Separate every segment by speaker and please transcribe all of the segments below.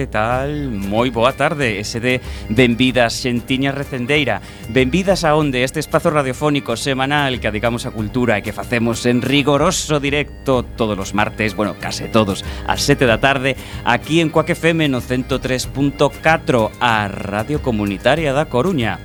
Speaker 1: que tal? Moi boa tarde, ese de Benvidas Xentiña Recendeira Benvidas a onde este espazo radiofónico semanal que adicamos a cultura e que facemos en rigoroso directo todos os martes, bueno, case todos, ás 7 da tarde aquí en Coaque FM no 103.4 a Radio Comunitaria da Coruña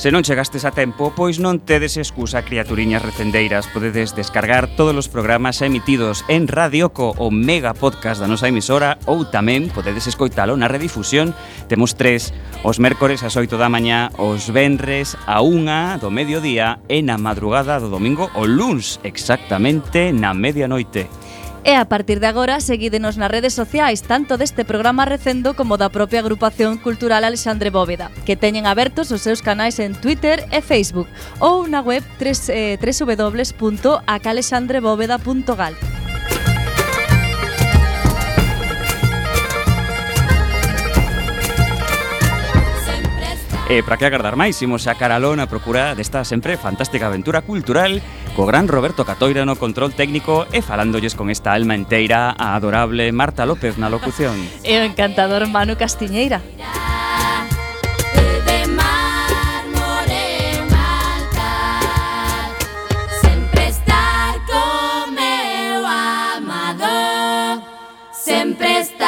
Speaker 1: Se non chegastes a tempo, pois non tedes excusa, criaturiñas recendeiras. Podedes descargar todos os programas emitidos en radio co o mega podcast da nosa emisora ou tamén podedes escoitalo na redifusión. Temos tres os mércores ás 8 da mañá, os venres a 1 do mediodía e na madrugada do domingo o luns exactamente na medianoite.
Speaker 2: E a partir de agora, seguídenos nas redes sociais tanto deste programa Recendo como da propia agrupación cultural Alexandre Bóveda, que teñen abertos os seus canais en Twitter e Facebook ou na web 3, eh, www.acalexandrebóveda.gal.
Speaker 1: E para que agardar máis, imos a Caralón a procura desta sempre fantástica aventura cultural co gran Roberto Catoira no control técnico e falándolles con esta alma inteira a adorable Marta López na locución.
Speaker 2: e o encantador Manu Castiñeira.
Speaker 3: sempre está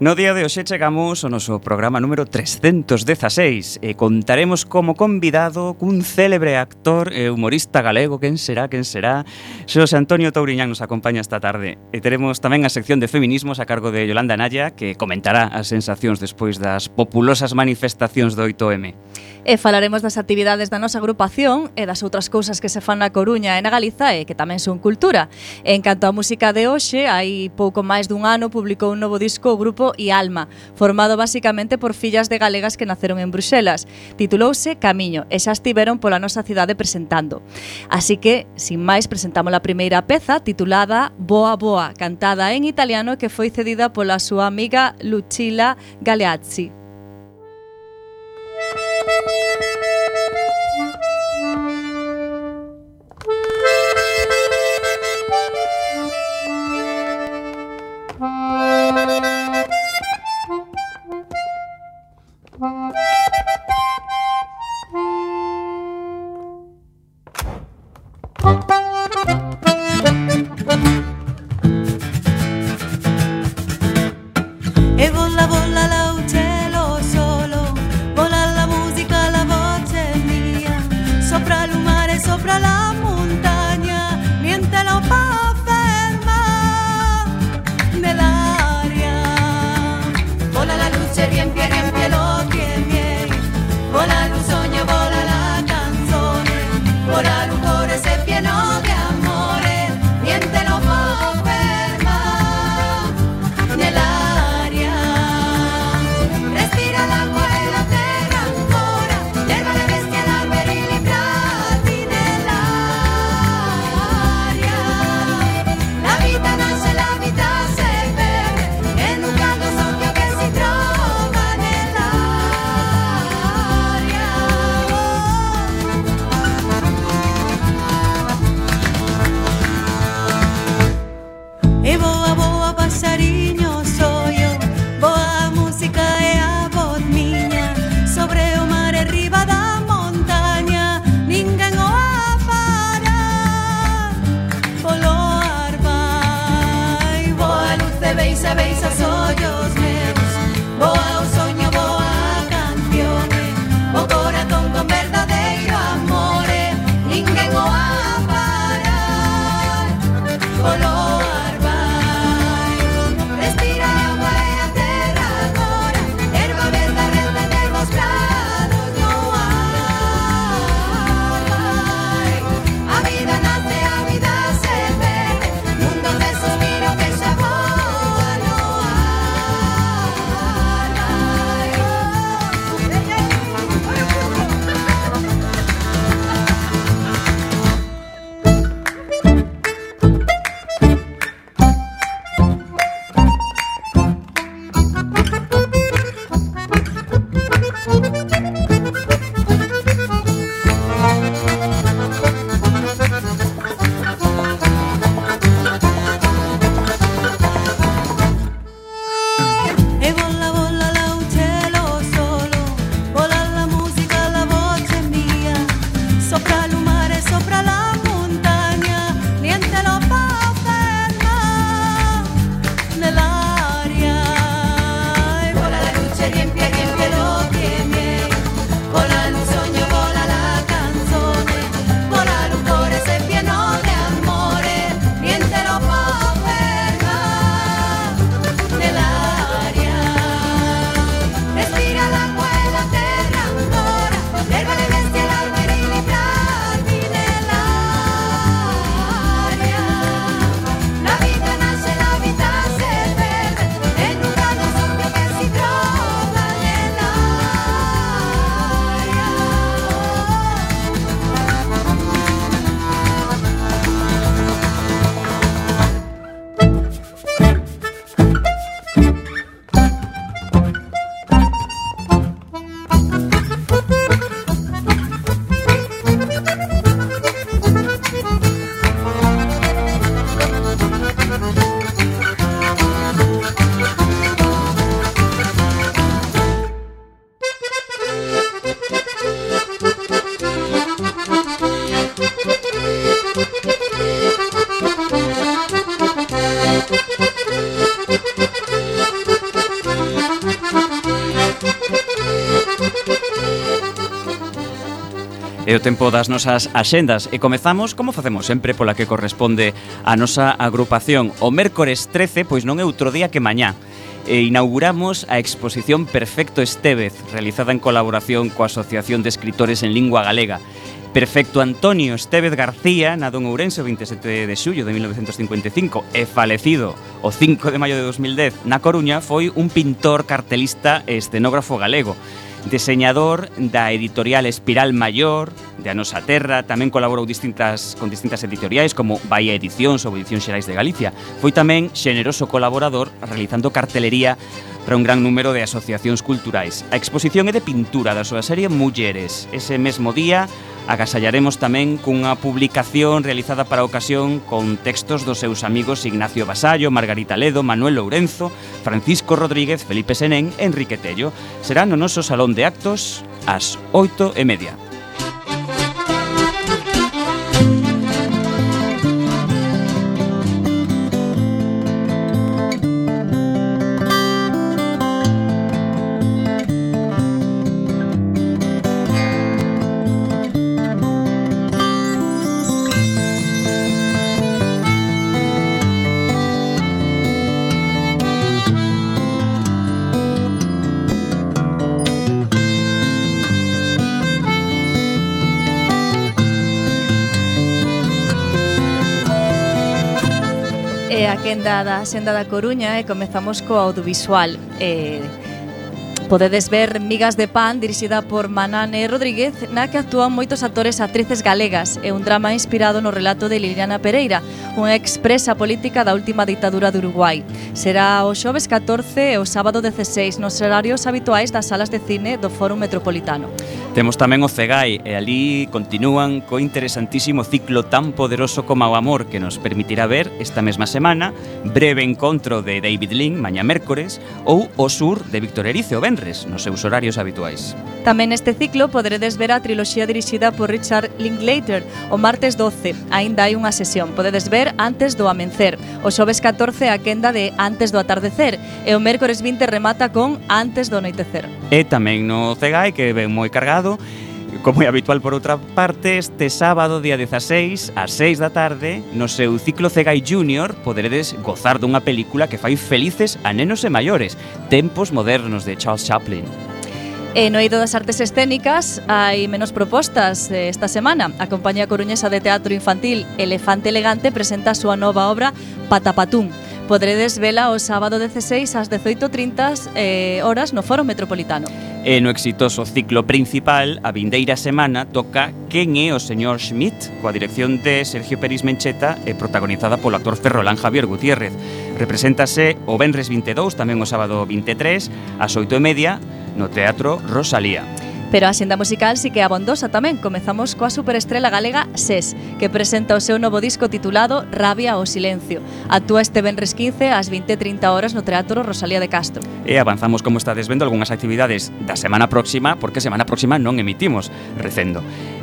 Speaker 1: No día de hoxe chegamos ao noso programa número 316 e contaremos como convidado cun célebre actor e humorista galego, quen será, quen será, Xosé Antonio Touriñán nos acompaña esta tarde. E teremos tamén a sección de feminismos a cargo de Yolanda Naya, que comentará as sensacións despois das populosas manifestacións do 8M.
Speaker 2: E falaremos das actividades da nosa agrupación e das outras cousas que se fan na Coruña e na Galiza e que tamén son cultura. En canto á música de hoxe, hai pouco máis dun ano publicou un novo disco o grupo E Alma, formado basicamente por fillas de galegas que naceron en Bruxelas. Titulouse Camiño e xa estiveron pola nosa cidade presentando. Así que, sin máis, presentamos a primeira peza titulada Boa Boa, cantada en italiano que foi cedida pola súa amiga Lucilla Galeazzi.
Speaker 4: Thank
Speaker 1: you. o tempo das nosas axendas e comezamos, como facemos sempre, pola que corresponde a nosa agrupación. O mércores 13, pois non é outro día que mañá e inauguramos a exposición Perfecto Estevez, realizada en colaboración coa Asociación de Escritores en Lingua Galega. Perfecto Antonio Estevez García, nado en Ourense o 27 de xullo de 1955 e falecido o 5 de maio de 2010 na Coruña, foi un pintor, cartelista e escenógrafo galego deseñador da editorial Espiral Mayor, de a nosa terra, tamén colaborou distintas, con distintas editoriais como Bahía Edicións ou Edicións Xerais de Galicia. Foi tamén xeneroso colaborador realizando cartelería para un gran número de asociacións culturais. A exposición é de pintura da súa serie Mulleres. Ese mesmo día agasallaremos tamén cunha publicación realizada para a ocasión con textos dos seus amigos Ignacio Basallo, Margarita Ledo, Manuel Lourenzo, Francisco Rodríguez, Felipe Senén e Enrique Tello. Será no noso Salón de Actos ás 8 e media.
Speaker 2: quenda da Senda da Coruña e comezamos co audiovisual. Eh, Podedes ver Migas de Pan, dirixida por Manane Rodríguez, na que actúan moitos actores e actrices galegas É un drama inspirado no relato de Liliana Pereira, unha expresa política da última ditadura de Uruguai. Será o xoves 14 e o sábado 16 nos horarios habituais das salas de cine do Fórum Metropolitano.
Speaker 1: Temos tamén o Cegai e ali continúan co interesantísimo ciclo tan poderoso como o amor que nos permitirá ver esta mesma semana breve encontro de David Lin maña mércores ou o sur de Víctor Erice o Benres nos seus horarios habituais.
Speaker 2: Tamén neste ciclo poderedes ver a triloxía dirixida por Richard Linklater o martes 12. Aínda hai unha sesión. Podedes ver antes do amencer. O xoves 14 a quenda de antes do atardecer e o mércores 20 remata con antes do anoitecer.
Speaker 1: E tamén no Cegai que ven moi cargado Como é habitual por outra parte, este sábado día 16 ás 6 da tarde, no seu ciclo Cegai Junior, poderedes gozar dunha película que fai felices a nenos e maiores, Tempos modernos de Charles Chaplin.
Speaker 2: E no eido das artes escénicas hai menos propostas eh, esta semana. A Compañía Coruñesa de Teatro Infantil Elefante Elegante presenta a súa nova obra Patapatún. Podredes vela o sábado 16 ás 18.30 eh, horas no Foro Metropolitano.
Speaker 1: E no exitoso ciclo principal, a vindeira semana, toca Quen é o señor Schmidt, coa dirección de Sergio Peris Mencheta e protagonizada polo actor ferrolán Javier Gutiérrez. Represéntase o Benres 22, tamén o sábado 23, ás 8 e media, no Teatro Rosalía.
Speaker 2: Pero a xenda musical sí que é abondosa tamén. Comezamos coa superestrela galega SES, que presenta o seu novo disco titulado Rabia o Silencio. Actúa este venres 15 ás 20.30 horas no Teatro Rosalía de Castro.
Speaker 1: E avanzamos como está desvendo algunhas actividades da semana próxima, porque semana próxima non emitimos recendo.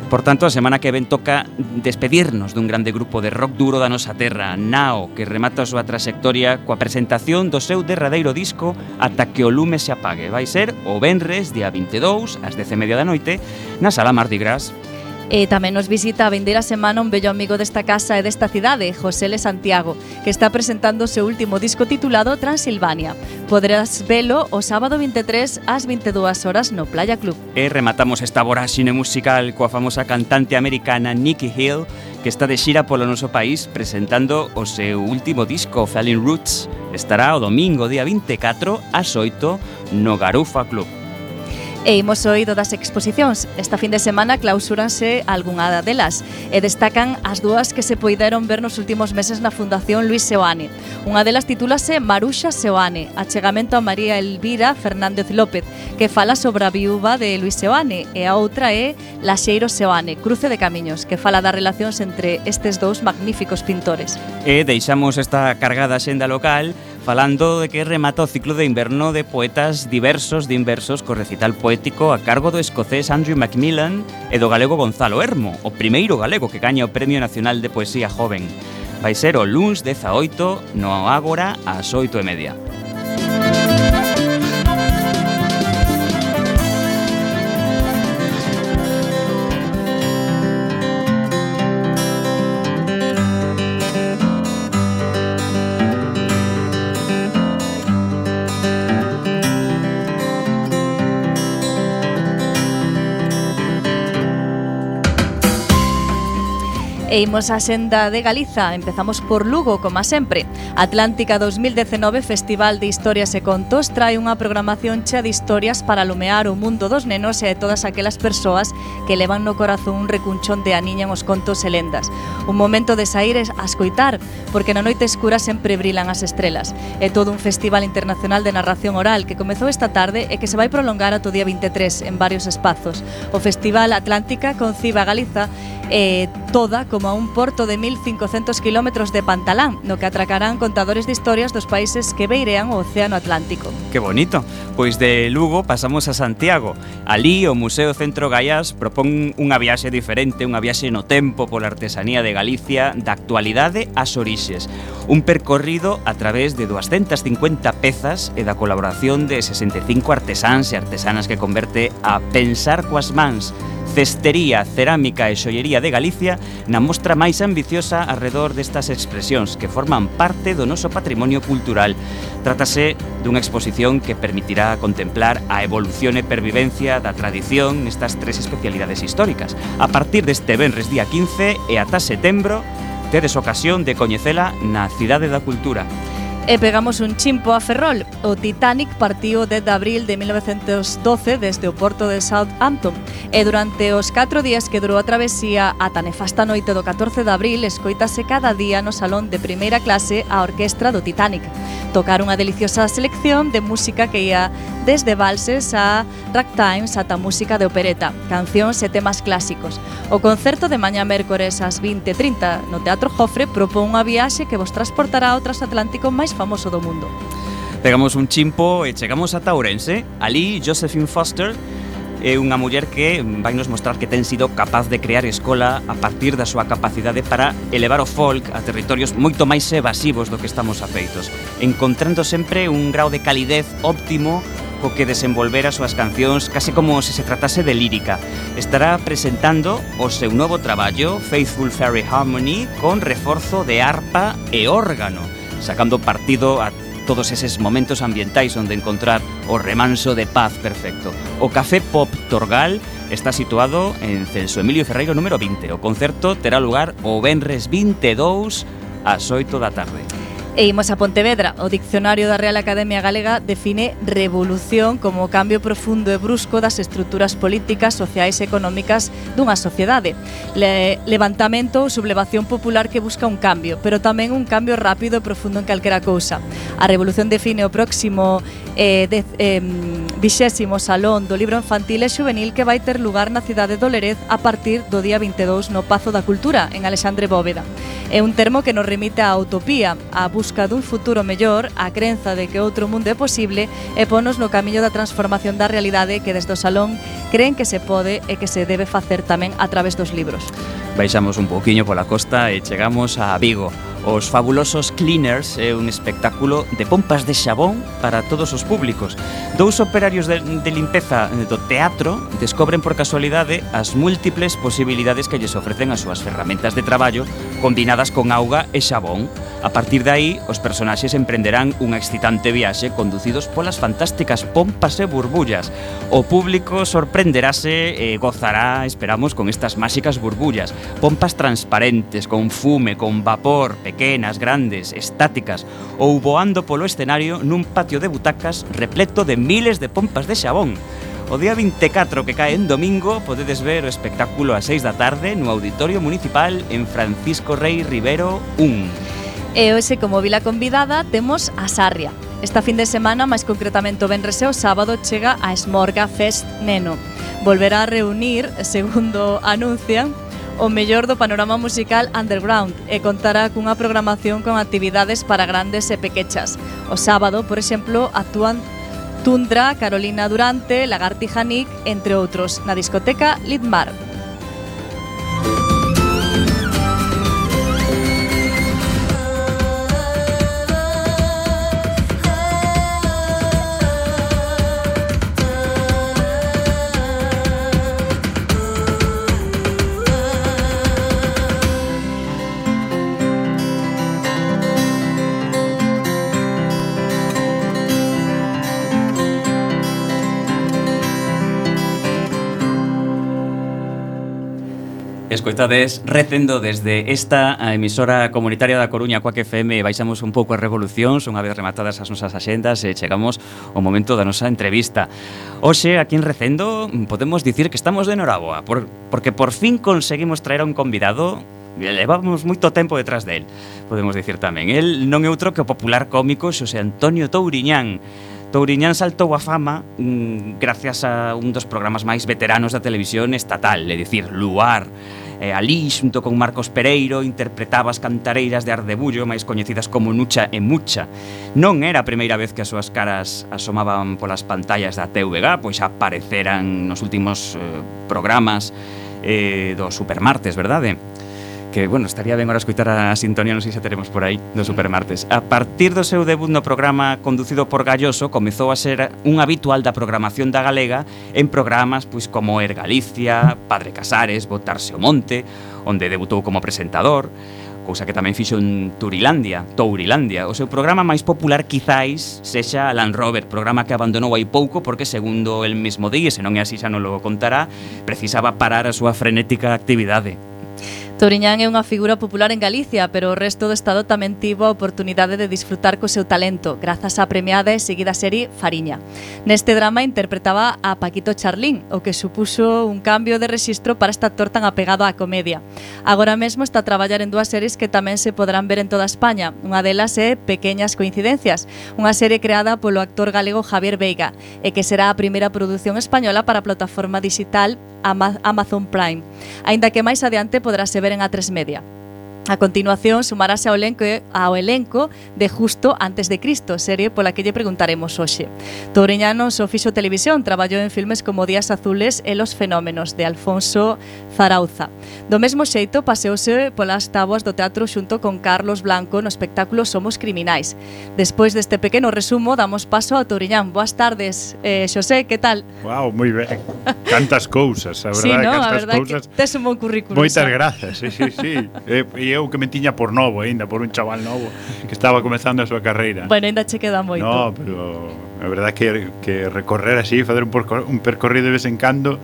Speaker 1: Por tanto, a semana que ven toca despedirnos dun grande grupo de rock duro da nosa terra, Nao, que remata a súa trayectoria coa presentación do seu derradeiro disco Ata que o lume se apague. Vai ser o Benres, día 22, ás 10 da noite, na Sala Mardi Gras.
Speaker 2: E tamén nos visita a vindeira semana un bello amigo desta casa e desta cidade, José Le Santiago, que está presentando o seu último disco titulado Transilvania. Poderás velo o sábado 23 ás 22 horas no Playa Club.
Speaker 1: E rematamos esta voráxine musical coa famosa cantante americana Nikki Hill, que está de xira polo noso país presentando o seu último disco, Falling Roots. Estará o domingo, día 24, ás 8, no Garufa Club.
Speaker 2: E imos oído das exposicións. Esta fin de semana clausúranse algunha delas e destacan as dúas que se poideron ver nos últimos meses na Fundación Luis Seoane. Unha delas titúlase Maruxa Seoane, achegamento a María Elvira Fernández López, que fala sobre a viúva de Luis Seoane, e a outra é Laxeiro Seoane, Cruce de Camiños, que fala das relacións entre estes dous magníficos pintores.
Speaker 1: E deixamos esta cargada xenda local falando de que remata o ciclo de inverno de poetas diversos de inversos co recital poético a cargo do escocés Andrew Macmillan e do galego Gonzalo Hermo, o primeiro galego que gaña o Premio Nacional de Poesía Joven. Vai ser o luns 18 no Ágora ás 8 e media.
Speaker 2: E imos á senda de Galiza, empezamos por Lugo, como sempre. Atlántica 2019 Festival de Historias e Contos trae unha programación chea de historias para alumear o mundo dos nenos e de todas aquelas persoas que levan no corazón un recunchón de aniñan os contos e lendas. Un momento de sair a escoitar, porque na noite escura sempre brilan as estrelas. É todo un festival internacional de narración oral que comezou esta tarde e que se vai prolongar ato día 23 en varios espazos. O Festival Atlántica conciba Galiza eh, toda como como a un porto de 1.500 kilómetros de Pantalán, no que atracarán contadores de historias dos países que beirean o Océano Atlántico.
Speaker 1: Que bonito! Pois de Lugo pasamos a Santiago. Alí o Museo Centro Gaiás propón unha viaxe diferente, unha viaxe no tempo pola artesanía de Galicia da actualidade ás orixes. Un percorrido a través de 250 pezas e da colaboración de 65 artesáns e artesanas que converte a Pensar coas mans, Cestería, Cerámica e Xollería de Galicia na mostra máis ambiciosa arredor destas expresións que forman parte do noso patrimonio cultural. Trátase dunha exposición que permitirá contemplar a evolución e pervivencia da tradición nestas tres especialidades históricas. A partir deste venres día 15 e ata setembro tedes ocasión de coñecela na Cidade da Cultura.
Speaker 2: E pegamos un chimpo a Ferrol. O Titanic partiu o 10 de abril de 1912 desde o porto de Southampton e durante os 4 días que durou a travesía ata nefasta noite do 14 de abril escoitase cada día no salón de primeira clase a orquestra do Titanic. Tocar unha deliciosa selección de música que ia desde valses a ragtimes ata música de opereta, cancións e temas clásicos. O concerto de mañá mércores ás 20.30 no Teatro Jofre propón unha viaxe que vos transportará ao transatlántico máis famoso do mundo.
Speaker 1: Pegamos un chimpo e chegamos a Taurense. Ali, Josephine Foster é unha muller que vai nos mostrar que ten sido capaz de crear escola a partir da súa capacidade para elevar o folk a territorios moito máis evasivos do que estamos afeitos, encontrando sempre un grau de calidez óptimo co que desenvolver as súas cancións case como se se tratase de lírica. Estará presentando o seu novo traballo, Faithful Fairy Harmony, con reforzo de arpa e órgano sacando partido a todos eses momentos ambientais onde encontrar o remanso de paz perfecto. O Café Pop Torgal está situado en Celso Emilio Ferreiro número 20. O concerto terá lugar o Benres 22 ás 8 da tarde.
Speaker 2: E imos a Pontevedra. O Diccionario da Real Academia Galega define revolución como o cambio profundo e brusco das estruturas políticas, sociais e económicas dunha sociedade. Le, levantamento ou sublevación popular que busca un cambio, pero tamén un cambio rápido e profundo en calquera cousa. A revolución define o próximo eh, de, eh, vixésimo Salón do Libro Infantil e juvenil que vai ter lugar na cidade do Lerez a partir do día 22 no Pazo da Cultura, en Alexandre Bóveda. É un termo que nos remite á utopía, á busca dun futuro mellor, á crenza de que outro mundo é posible e ponos no camiño da transformación da realidade que desde o Salón creen que se pode e que se debe facer tamén a través dos libros.
Speaker 1: Baixamos un pouquiño pola costa e chegamos a Vigo. Os fabulosos Cleaners é un espectáculo de pompas de xabón para todos os públicos. Dous operarios de, de limpeza do teatro descobren por casualidade as múltiples posibilidades que lles ofrecen as súas ferramentas de traballo combinadas con auga e xabón. A partir de aí, os personaxes emprenderán unha excitante viaxe conducidos polas fantásticas pompas e burbullas. O público sorprenderase e gozará, esperamos, con estas máxicas burbullas pompas transparentes, con fume, con vapor, pequenas, grandes, estáticas, ou voando polo escenario nun patio de butacas repleto de miles de pompas de xabón. O día 24 que cae en domingo podedes ver o espectáculo a 6 da tarde no Auditorio Municipal en Francisco Rey Rivero 1.
Speaker 2: E hoxe como vila convidada temos a Sarria. Esta fin de semana, máis concretamente o venrese o sábado, chega a Esmorga Fest Neno. Volverá a reunir, segundo anuncian, o mellor do panorama musical underground e contará cunha programación con actividades para grandes e pequechas. O sábado, por exemplo, actúan Tundra, Carolina Durante, Lagartija Nick, entre outros, na discoteca Lidmar.
Speaker 1: estades recendo desde esta emisora comunitaria da Coruña Coac FM baixamos un pouco as revolucións unha vez rematadas as nosas axendas e chegamos ao momento da nosa entrevista. Oxe, aquí en Recendo podemos dicir que estamos de noraboa por, porque por fin conseguimos traer a un convidado levamos moito tempo detrás del podemos dicir tamén. El non é outro que o popular cómico Xosé Antonio Touriñán. Touriñán saltou a fama mm, gracias a un dos programas máis veteranos da televisión estatal, é dicir, Luar. Eh, e ali, xunto con Marcos Pereiro, interpretaba as cantareiras de Ardebullo, máis coñecidas como Nucha e Mucha. Non era a primeira vez que as súas caras asomaban polas pantallas da TVG, pois xa apareceran nos últimos eh, programas eh, do Supermartes, verdade? que, bueno, estaría ben ahora escoitar a sintonía, non sei se teremos por aí, do Supermartes. A partir do seu debut no programa conducido por Galloso, comezou a ser un habitual da programación da Galega en programas pois como Er Galicia, Padre Casares, Botarse o Monte, onde debutou como presentador, cousa que tamén fixo en Turilandia, Tourilandia. O seu programa máis popular quizáis sexa Land Rover, programa que abandonou hai pouco porque segundo el mesmo di, e se non é así xa non lo contará, precisaba parar a súa frenética actividade.
Speaker 2: Touriñán é unha figura popular en Galicia, pero o resto do Estado tamén tivo a oportunidade de disfrutar co seu talento, grazas á premiada e seguida serie Fariña. Neste drama interpretaba a Paquito Charlín, o que supuso un cambio de rexistro para este actor tan apegado á comedia. Agora mesmo está a traballar en dúas series que tamén se podrán ver en toda España. Unha delas é Pequeñas Coincidencias, unha serie creada polo actor galego Javier Veiga, e que será a primeira produción española para a plataforma digital Amazon Prime. Ainda que máis adiante poderá ser volver en A3 Media. A continuación, sumarase ao elenco, ao elenco de Justo antes de Cristo, serie pola que lle preguntaremos hoxe. Toureñano só fixo televisión, traballou en filmes como Días Azules e Los Fenómenos, de Alfonso Zarauza. Do mesmo xeito, paseouse polas tabuas do teatro xunto con Carlos Blanco no espectáculo Somos Criminais. Despois deste pequeno resumo, damos paso a Touriñán. Boas tardes, eh, Xosé, que tal?
Speaker 5: Wow, moi ben. Cantas cousas, a verdade,
Speaker 2: sí, no?
Speaker 5: cantas
Speaker 2: a verdade
Speaker 5: cousas.
Speaker 2: Que tes un bon currículo.
Speaker 5: Moitas grazas, sí, sí, sí. Eh, e, e eu que me tiña por novo aínda, por un chaval novo que estaba comezando a súa carreira.
Speaker 2: Bueno, aínda che queda moito.
Speaker 5: No, pero a verdade que, que recorrer así, fazer un, porco, un percorrido de vez en cando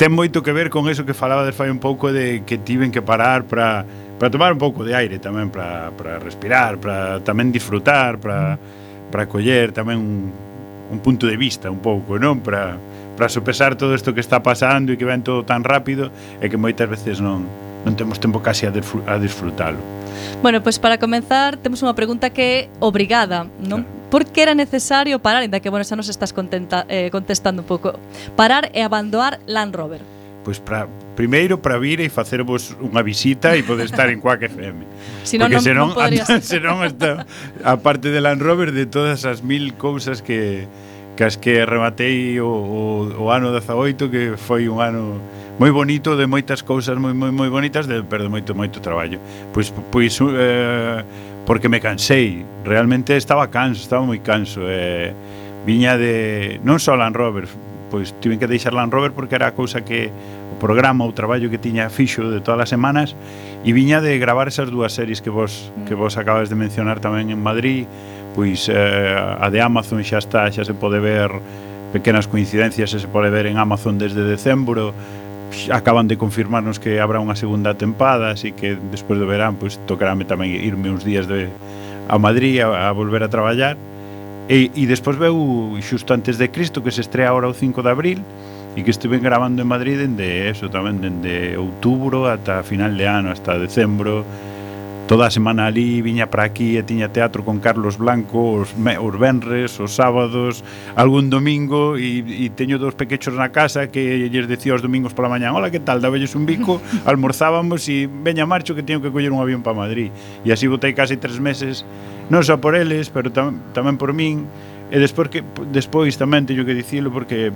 Speaker 5: ten moito que ver con eso que falaba de fai un pouco de que tiven que parar para para tomar un pouco de aire tamén para, para respirar, para tamén disfrutar, para, para coller tamén un, un punto de vista un pouco, non? Para, para sopesar todo isto que está pasando e que ven todo tan rápido e que moitas veces non, non temos tempo casi a, a disfrutalo.
Speaker 2: Bueno, pois pues para comenzar temos unha pregunta que é obrigada, non? Claro. Por que era necesario parar, inda que, bueno, xa nos estás contenta, eh, contestando un pouco, parar e abandonar Land Rover?
Speaker 5: Pois pues primeiro para vir e facervos unha visita e poder estar en Quack FM.
Speaker 2: Si non,
Speaker 5: Porque senón,
Speaker 2: non, non podrías...
Speaker 5: senón a aparte de Land Rover, de todas as mil cousas que, cas que rematei o, o, o ano 18 que foi un ano moi bonito de moitas cousas moi moi moi bonitas de pero de moito moito traballo. Pois pois eh, porque me cansei. Realmente estaba canso estaba moi canso eh, viña de non só Land Rover pois tiven que deixar Land Rover porque era a cousa que o programa o traballo que tiña fixo de todas as semanas e viña de gravar esas dúas series que vos que vos acabas de mencionar tamén en Madrid pois eh, a de Amazon xa está, xa se pode ver pequenas coincidencias, xa se pode ver en Amazon desde decembro. Acaban de confirmarnos que habrá unha segunda tempada, así que despois do verán pois tocarame tamén irme uns días de a Madrid a, a volver a traballar. E, e despois veu xusto antes de Cristo que se estrea ahora o 5 de abril e que estuve grabando en Madrid dende eso tamén dende outubro ata final de ano, hasta decembro toda a semana ali, viña para aquí e tiña teatro con Carlos Blanco os, me, os venres, os sábados, algún domingo e, e teño dous pequechos na casa que lles decía os domingos pola mañá "Hola, que tal? Dabelles un bico, almorzábamos e veña marcho que teño que coller un avión para Madrid." E así botei casi tres meses, non só por eles, pero tam, tamén por min. E despois que despois tamén teño que dicilo porque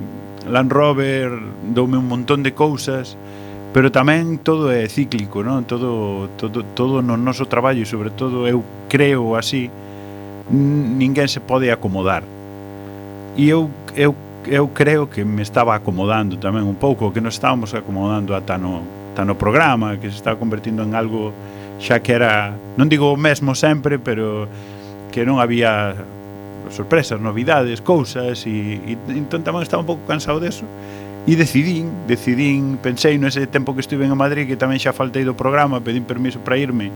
Speaker 5: Land Rover doume un montón de cousas pero tamén todo é cíclico, non? Todo todo todo no noso traballo e sobre todo eu creo así ninguén se pode acomodar. E eu eu eu creo que me estaba acomodando tamén un pouco, que nos estábamos acomodando ata no ata no programa, que se está convertindo en algo xa que era, non digo o mesmo sempre, pero que non había sorpresas, novidades, cousas e, e entón tamén estaba un pouco cansado deso. De E decidín, decidín, pensei nese tempo que estive en Madrid que tamén xa faltei do programa, pedín permiso para irme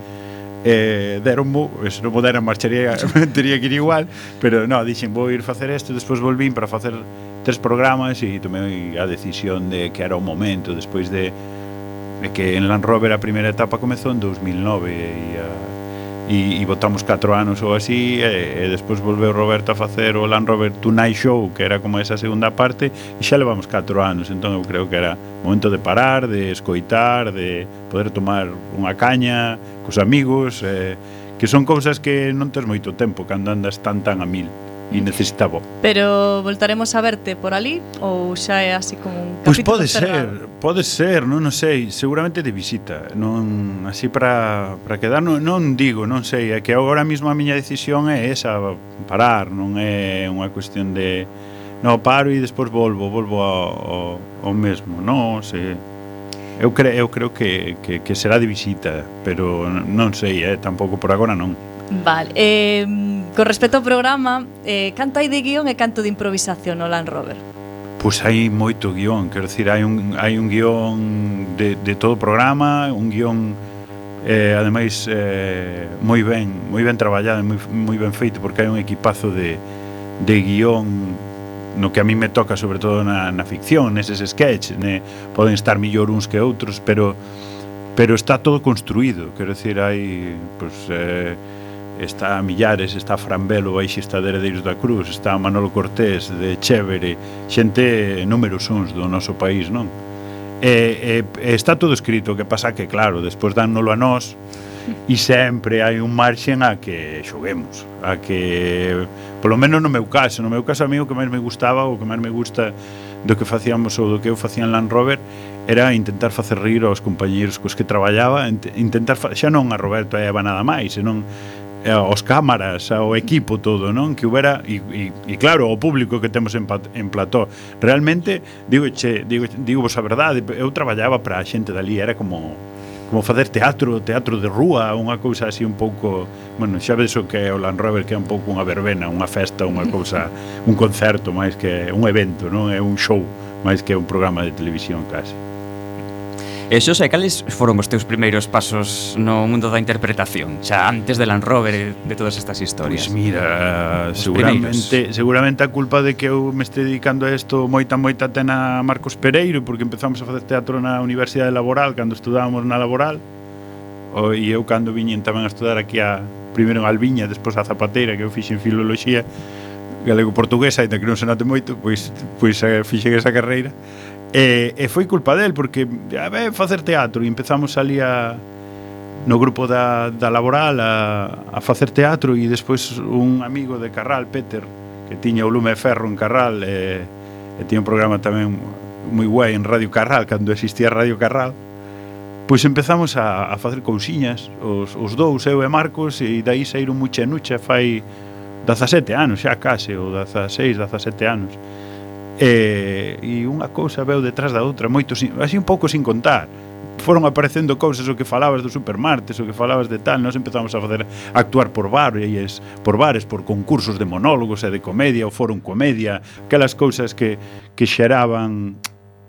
Speaker 5: eh, deronmo, se non podera marcharía, teria que ir igual, pero no, dixen, vou ir facer isto, despois volvín para facer tres programas e tomei a decisión de que era o momento despois de, de que en Land Rover a primeira etapa comezou en 2009 e a e, e botamos 4 anos ou así e, e despois volveu Roberto a facer o Land Rover Tonight Show que era como esa segunda parte e xa levamos 4 anos entón eu creo que era momento de parar de escoitar de poder tomar unha caña cos amigos eh, que son cousas que non tes moito tempo cando andas tan tan a mil e necesitaba.
Speaker 2: Pero voltaremos a verte por ali ou xa é así como un capítulo
Speaker 5: Pois
Speaker 2: pues
Speaker 5: pode
Speaker 2: cerrado?
Speaker 5: ser, pode ser, non, non sei, seguramente de visita, non así para para quedar, non, non digo, non sei, é que agora mesmo a miña decisión é esa, parar, non é unha cuestión de no paro e despois volvo, volvo ao, ao, ao mesmo, non, se Eu creo, eu creo que, que, que será de visita, pero non sei, eh, tampouco por agora non.
Speaker 2: Vale, eh, con respecto ao programa, eh, canto hai de guión e canto de improvisación no Land Rover?
Speaker 5: Pois hai moito guión, quero dicir, hai un, hai un guión de, de todo o programa, un guión eh, ademais eh, moi ben, moi ben traballado, moi, moi ben feito, porque hai un equipazo de, de guión no que a mí me toca sobre todo na, na ficción, neses sketch, ne, poden estar millor uns que outros, pero pero está todo construído, quero dicir, hai pues, eh, está Millares, está Frambelo, baixista de Heredeiros da Cruz, está Manolo Cortés de Chévere, xente números uns do noso país, non? E, e, está todo escrito, que pasa que claro, despois dánnolo a nós e sempre hai un marxen a que xoguemos, a que polo menos no meu caso, no meu caso a mí o que máis me gustaba, o que máis me gusta do que facíamos ou do que eu facía en Land Rover era intentar facer rir aos compañeiros cos que traballaba, intentar fa... xa non a Roberto e a Eva nada máis, senón aos cámaras, ao equipo todo, non? Que houbera e, e, e claro, o público que temos en, en plató. Realmente digo che, digo digo vos a verdade, eu traballaba para a xente dali, era como como facer teatro, teatro de rúa, unha cousa así un pouco, bueno, xa ves o que é o Land Rover que é un pouco unha verbena, unha festa, unha cousa, un concerto máis que un evento, non? É un show máis que un programa de televisión casi.
Speaker 1: E Xosé, cales foron os teus primeiros pasos no mundo da interpretación? Xa antes de Land Rover e de todas estas historias.
Speaker 5: Pois mira,
Speaker 1: os
Speaker 5: seguramente, primeiros. seguramente a culpa de que eu me este dedicando a isto moita moita ten a Marcos Pereiro, porque empezamos a facer teatro na Universidade Laboral, cando estudábamos na Laboral, o, e eu cando viñen tamén a estudar aquí a, primeiro en Alviña, despois a Zapateira, que eu fixen filoloxía, galego-portuguesa, ainda que non se note moito, pois, pois eh, fixen esa carreira E, e foi culpa del porque a ver, facer teatro e empezamos ali a no grupo da, da laboral a, a facer teatro e despois un amigo de Carral, Peter, que tiña o lume de ferro en Carral e, e tiña un programa tamén moi guai en Radio Carral, cando existía Radio Carral, pois empezamos a, a facer cousiñas os, os dous, eu e Marcos, e dai saíron mucha nucha fai 17 anos, xa case, ou 16, 17 anos. E, e unha cousa veu detrás da outra moito sin, así un pouco sin contar foron aparecendo cousas o que falabas do supermartes, o que falabas de tal, nós empezamos a facer a actuar por bares, por bares, por concursos de monólogos e de comedia, o Fórum Comedia, aquelas cousas que que xeraban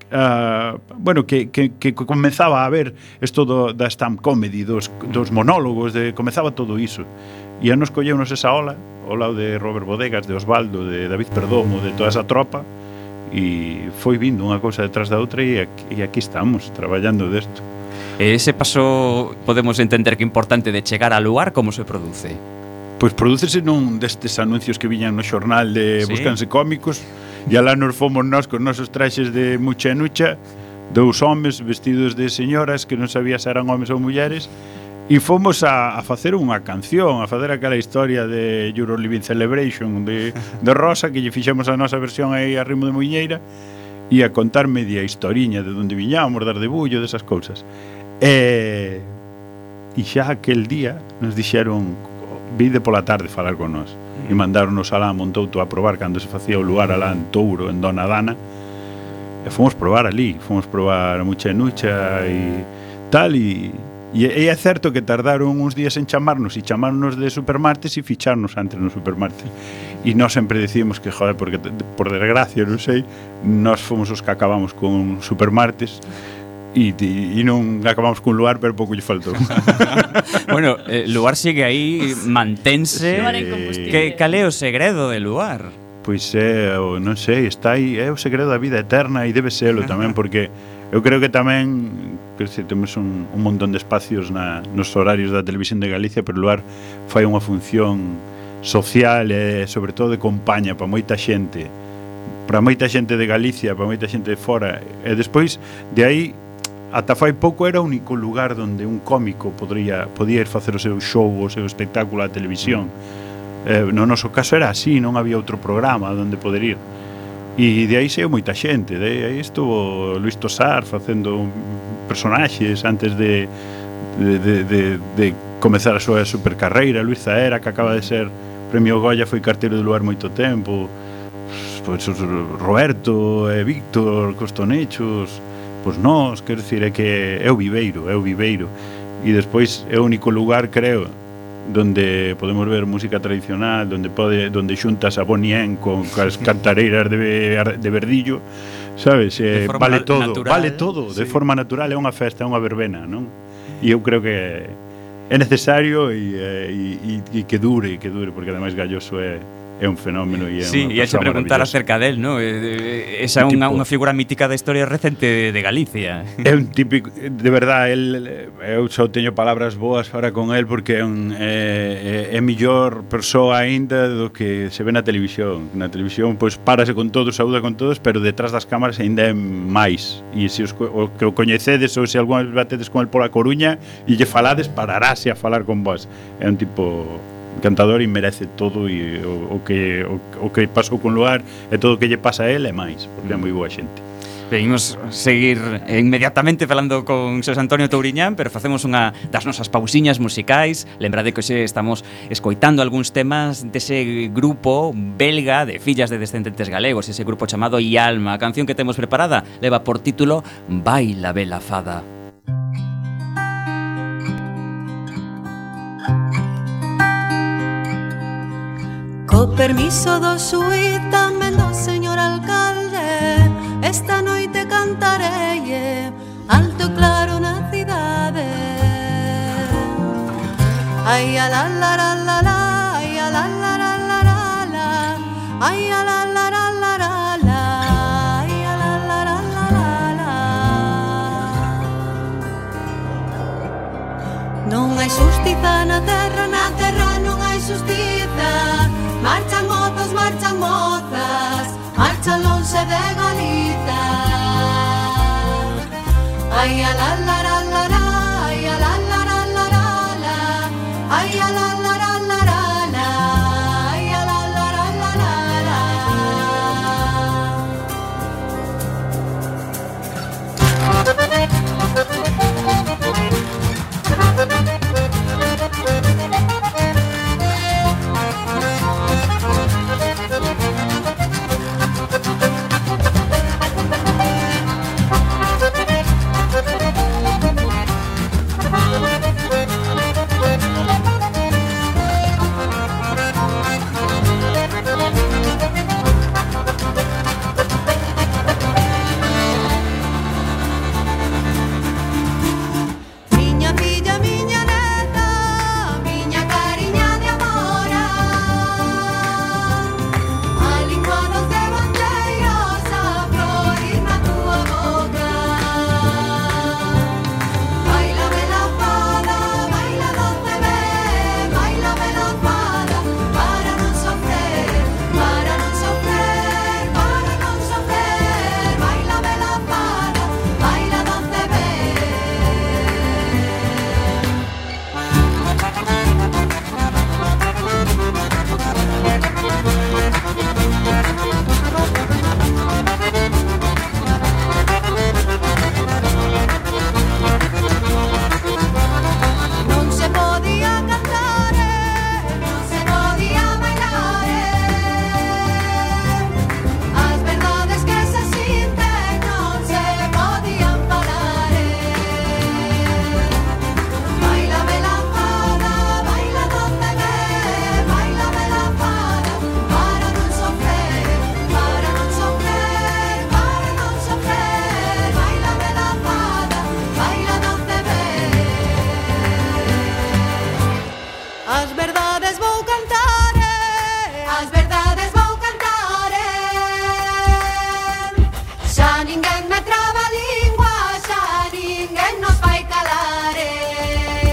Speaker 5: Uh, bueno, que, que, que comezaba a ver isto do, da stamp comedy, dos, dos monólogos, de, comezaba todo iso. E a nos colleunos esa ola, ao lado de Robert Bodegas, de Osvaldo, de David Perdomo, de toda esa tropa, e foi vindo unha cousa detrás da outra e aquí, e aquí estamos traballando desto.
Speaker 1: E ese paso podemos entender que importante de chegar ao lugar como se produce.
Speaker 5: Pois prodúcese nun destes anuncios que viñan no xornal de
Speaker 1: ¿Sí?
Speaker 5: Buscanse cómicos e alá nos fomos nós cos nosos traxes de mucha e nucha dous homes vestidos de señoras que non sabía se eran homes ou mulleres E fomos a, a facer unha canción, a facer aquela historia de Euro Living Celebration de, de Rosa que lle fixemos a nosa versión aí a ritmo de Muñeira e a contar media historiña de onde viñábamos, dar debullo, desas cousas. E, e xa aquel día nos dixeron vide pola tarde falar con nós e mandaronos alá a Montouto a probar cando se facía o lugar alá en Touro, en Dona Dana e fomos probar ali, fomos probar a Mucha Nucha e tal e E, e é certo que tardaron uns días en chamarnos e chamarnos de Supermartes e ficharnos antes no Supermartes. E nós sempre decíamos que, joder, porque por desgracia, non sei, nós fomos os que acabamos con Supermartes e, e, e non acabamos cun lugar, pero pouco lle faltou.
Speaker 1: bueno, eh, luar sigue aí, mantense.
Speaker 2: Sí.
Speaker 1: Que, cal é o segredo de luar?
Speaker 5: Pois é, o, non sei, está aí, é o segredo da vida eterna e debe serlo tamén, porque Eu creo que tamén que se temos un, un montón de espacios na, nos horarios da televisión de Galicia, pero o lugar fai unha función social e sobre todo de compaña para moita xente para moita xente de Galicia, para moita xente de fora e despois de aí ata fai pouco era o único lugar onde un cómico podría podía ir facer o seu show, o seu espectáculo á televisión. Mm. Eh, no noso caso era así, non había outro programa onde poder ir. E de aí saiu moita xente, de aí estuvo Luis Tosar facendo personaxes antes de, de, de, de, de comezar a súa supercarreira, Luis Zaera, que acaba de ser Premio Goya, foi cartero do lugar moito tempo, pois, Roberto e Víctor Costonechos, pois nós, quero dicir, é que é o viveiro, é o viveiro. E despois é o único lugar, creo, donde podemos ver música tradicional, donde pode donde xuntas a Bonien con as cantareiras de, de Verdillo, sabes? Eh, vale todo,
Speaker 1: natural,
Speaker 5: vale todo,
Speaker 1: sí.
Speaker 5: de forma natural, é unha festa, é unha verbena, non? E eu creo que é necesario e, e, e, e que dure, que dure, porque ademais Galloso é é un fenómeno e é
Speaker 1: sí, e
Speaker 5: se
Speaker 1: preguntar acerca del, ¿no? Eh, eh, esa é unha, unha figura mítica da historia recente de Galicia.
Speaker 5: É un típico, de verdad, el, eu só teño palabras boas para con el porque é un é, é millor persoa aínda do que se ve na televisión. Na televisión pois párase con todos, saúda con todos, pero detrás das cámaras aínda é máis. E se os o, que o coñecedes ou se algunha vez batedes con el pola Coruña e lle falades, pararase a falar con vos. É un tipo encantador e merece todo e o, o que o, o que pasou con Luar e todo o que lle pasa a él é máis, porque é moi boa xente.
Speaker 1: Venimos seguir inmediatamente falando con Xos Antonio Touriñán, pero facemos unha das nosas pausiñas musicais. Lembrade que hoxe estamos escoitando algúns temas dese grupo belga de fillas de descendentes galegos, ese grupo chamado Ialma. A canción que temos preparada leva por título Baila Bela Fada.
Speaker 4: Co permiso do suítamelo, señor alcalde. Esta noite cantarei alto claro na cidade. Ai a la la la la la Ai a la la la la la la. Ai a la la la la la la. Ai a la la la la la la. Non hai xustiza na terra la la la,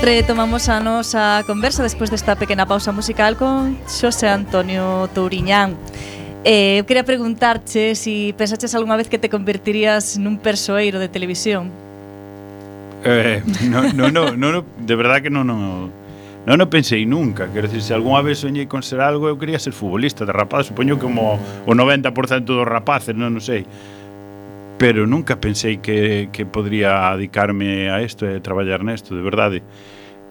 Speaker 2: Retomamos a nosa conversa despois desta pequena pausa musical con Xosé Antonio Touriñán. Eh, eu quería preguntarche se si pensaches algunha vez que te convertirías nun persoeiro de televisión.
Speaker 5: Eh, no, no, no, no, no, de verdad que non, non, non o pensei nunca. Quero dicir, se algunha vez soñei con ser algo, eu quería ser futbolista de rapaz, supoño como o 90% dos rapaces, non, non sei pero nunca pensei que, que podría dedicarme a isto e traballar nesto, de verdade.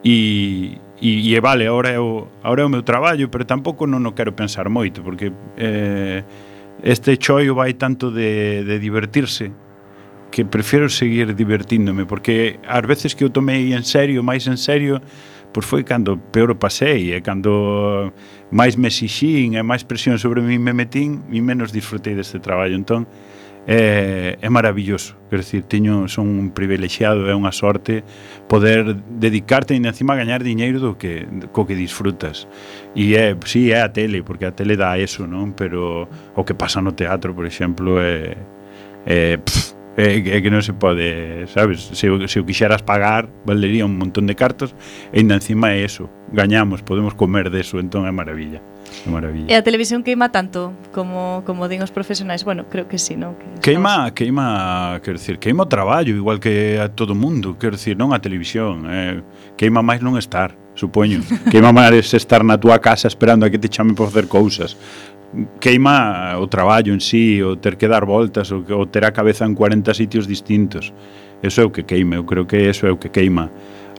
Speaker 5: E, e, e vale, ahora é, o, ahora é o meu traballo, pero tampouco non o quero pensar moito, porque eh, este choio vai tanto de, de divertirse que prefiero seguir divertíndome, porque ás veces que eu tomei en serio, máis en serio, pois foi cando peor o pasei e cando máis me exixín e máis presión sobre mí me metín e menos disfrutei deste traballo entón é, é maravilloso. Quer dizer, teño, son un privilexiado é unha sorte poder dedicarte e encima gañar diñeiro do que, co que disfrutas. E é, sí, é a tele, porque a tele dá eso non? pero o que pasa no teatro por exemplo é, é, pff, é, é que non se pode sabes, se, se o quixeras pagar valería un montón de cartas e ainda encima é eso, gañamos podemos comer deso, entón é maravilla. Maravilla.
Speaker 2: E a televisión queima tanto como como din os profesionais. Bueno, creo que sí, non? Que estamos...
Speaker 5: Queima, queima, quero dicir, queima o traballo igual que a todo mundo, quero dicir, non a televisión, eh, queima máis non estar, supoño. Queima máis estar na túa casa esperando a que te chamen por facer cousas queima o traballo en sí, o ter que dar voltas, o, o ter a cabeza en 40 sitios distintos. Eso é o que queima, eu creo que eso é o que queima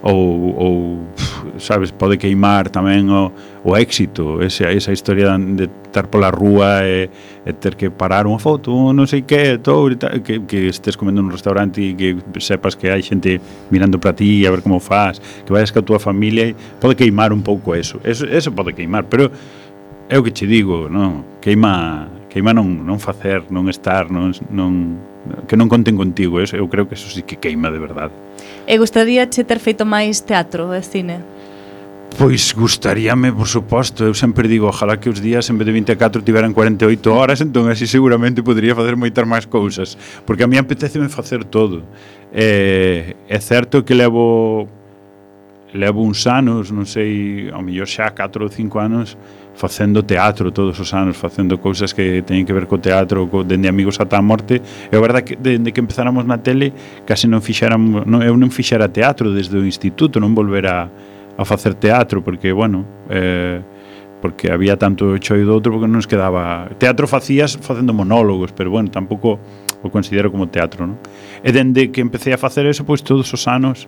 Speaker 5: ou, ou sabes, pode queimar tamén o, o éxito, esa, esa historia de estar pola rúa e, e ter que parar unha foto, non sei que, todo, que, que estés comendo nun restaurante e que sepas que hai xente mirando para ti a ver como faz, que vayas ca tua familia, pode queimar un pouco eso, eso, eso pode queimar, pero é o que che digo, non? Queima queima non, non facer, non estar, non, non, que non conten contigo, eso, eu creo que eso sí que queima de verdade.
Speaker 2: E gustaría che ter feito máis teatro e cine?
Speaker 5: Pois gustaríame, por suposto, eu sempre digo, ojalá que os días en vez de 24 tiveran 48 horas, entón así seguramente podría facer moitas máis cousas, porque a mí apeteceme facer todo. É, é certo que levo levo uns anos, non sei, ao mellor xa 4 ou 5 anos, facendo teatro todos os anos, facendo cousas que teñen que ver co teatro, co, dende amigos ata a morte. É verdade que dende que empezáramos na tele, case non fixáramos, non, eu non fixara teatro desde o instituto, non volvera a facer teatro, porque, bueno, eh, porque había tanto cho e do outro porque non nos quedaba... Teatro facías facendo monólogos, pero, bueno, tampouco o considero como teatro, non? E dende que empecé a facer eso, pois todos os anos,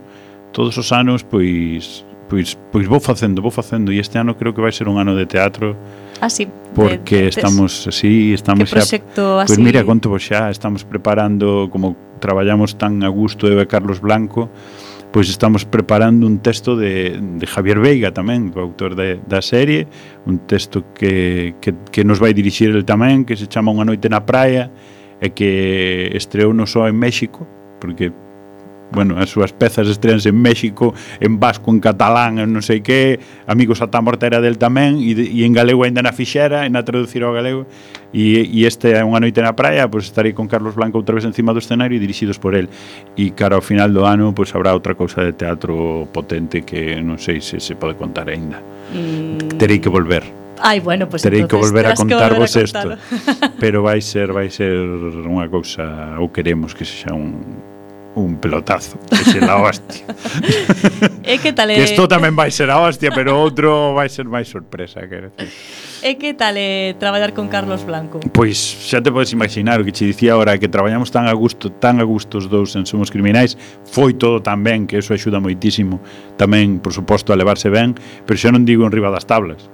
Speaker 5: todos os anos, pois pois pois vou facendo, vou facendo e este ano creo que vai ser un ano de teatro.
Speaker 2: Así. sí.
Speaker 5: porque
Speaker 2: de, de,
Speaker 5: estamos así, estamos
Speaker 2: que
Speaker 5: xa, pois
Speaker 2: así?
Speaker 5: Pois mira, conto vos xa, estamos preparando como traballamos tan a gusto eu e Carlos Blanco, pois estamos preparando un texto de, de Javier Veiga tamén, o autor de, da serie, un texto que, que, que nos vai dirixir el tamén, que se chama Unha noite na praia, e que estreou non só en México, porque bueno, as súas pezas estreanse en México, en vasco, en catalán, en non sei que, Amigos ata morta era del tamén, e, e en galego ainda na fixera, e na traducir ao galego, e, e este é unha noite na praia, pois estarei con Carlos Blanco outra vez encima do escenario, dirixidos por el, e cara ao final do ano, pois habrá outra cousa de teatro potente que non sei se se pode contar aínda.
Speaker 2: Mm.
Speaker 5: Terei que volver.
Speaker 2: Ai, bueno, pues
Speaker 5: Terei
Speaker 2: entonces, que volver a
Speaker 5: contarvos
Speaker 2: isto.
Speaker 5: Pero vai ser vai ser unha cousa ou queremos que sexa un un pelotazo, que se la hostia.
Speaker 2: e que tal é...
Speaker 5: Isto tamén vai ser a hostia, pero outro vai ser máis sorpresa, quero decir.
Speaker 2: E que tal é traballar con Carlos Blanco?
Speaker 5: Pois xa te podes imaginar o que che dicía ahora que traballamos tan a gusto, tan a gusto os dous en Somos Criminais, foi todo tan ben que eso axuda moitísimo tamén, por suposto, a levarse ben, pero xa non digo en riba das tablas.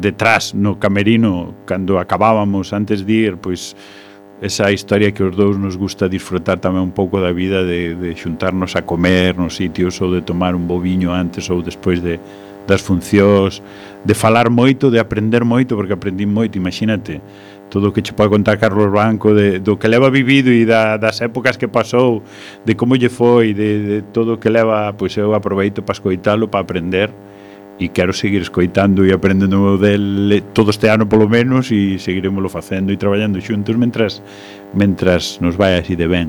Speaker 5: Detrás no camerino, cando acabábamos antes de ir, pois esa historia que os dous nos gusta disfrutar tamén un pouco da vida de, de xuntarnos a comer nos sitios ou de tomar un boviño antes ou despois de, das funcións de falar moito, de aprender moito porque aprendí moito, imagínate. Todo o que che pode contar Carlos Blanco de, do que leva vivido e da, das épocas que pasou, de como lle foi de, de todo o que leva pois eu aproveito para escoitalo, para aprender e quero seguir escoitando e aprendendo del todo este ano polo menos e seguiremoslo facendo e traballando xuntos mentras mentras nos vai así de ben.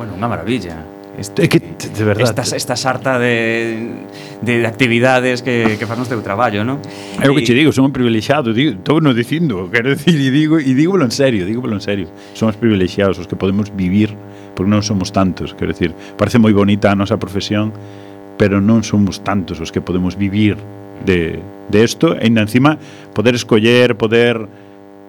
Speaker 1: Bueno, unha maravilla.
Speaker 5: Este, que, de verdade.
Speaker 1: Esta, esta sarta de, de, de actividades que, que fan o teu traballo, non?
Speaker 5: É o que te digo, somos privilexiados, digo, todo no dicindo, quero decir, e digo, e dígolo en serio, dígolo en serio. Somos privilexiados os que podemos vivir, porque non somos tantos, quero decir, parece moi bonita a nosa profesión, pero non somos tantos os que podemos vivir de, de esto, e ainda encima poder escoller, poder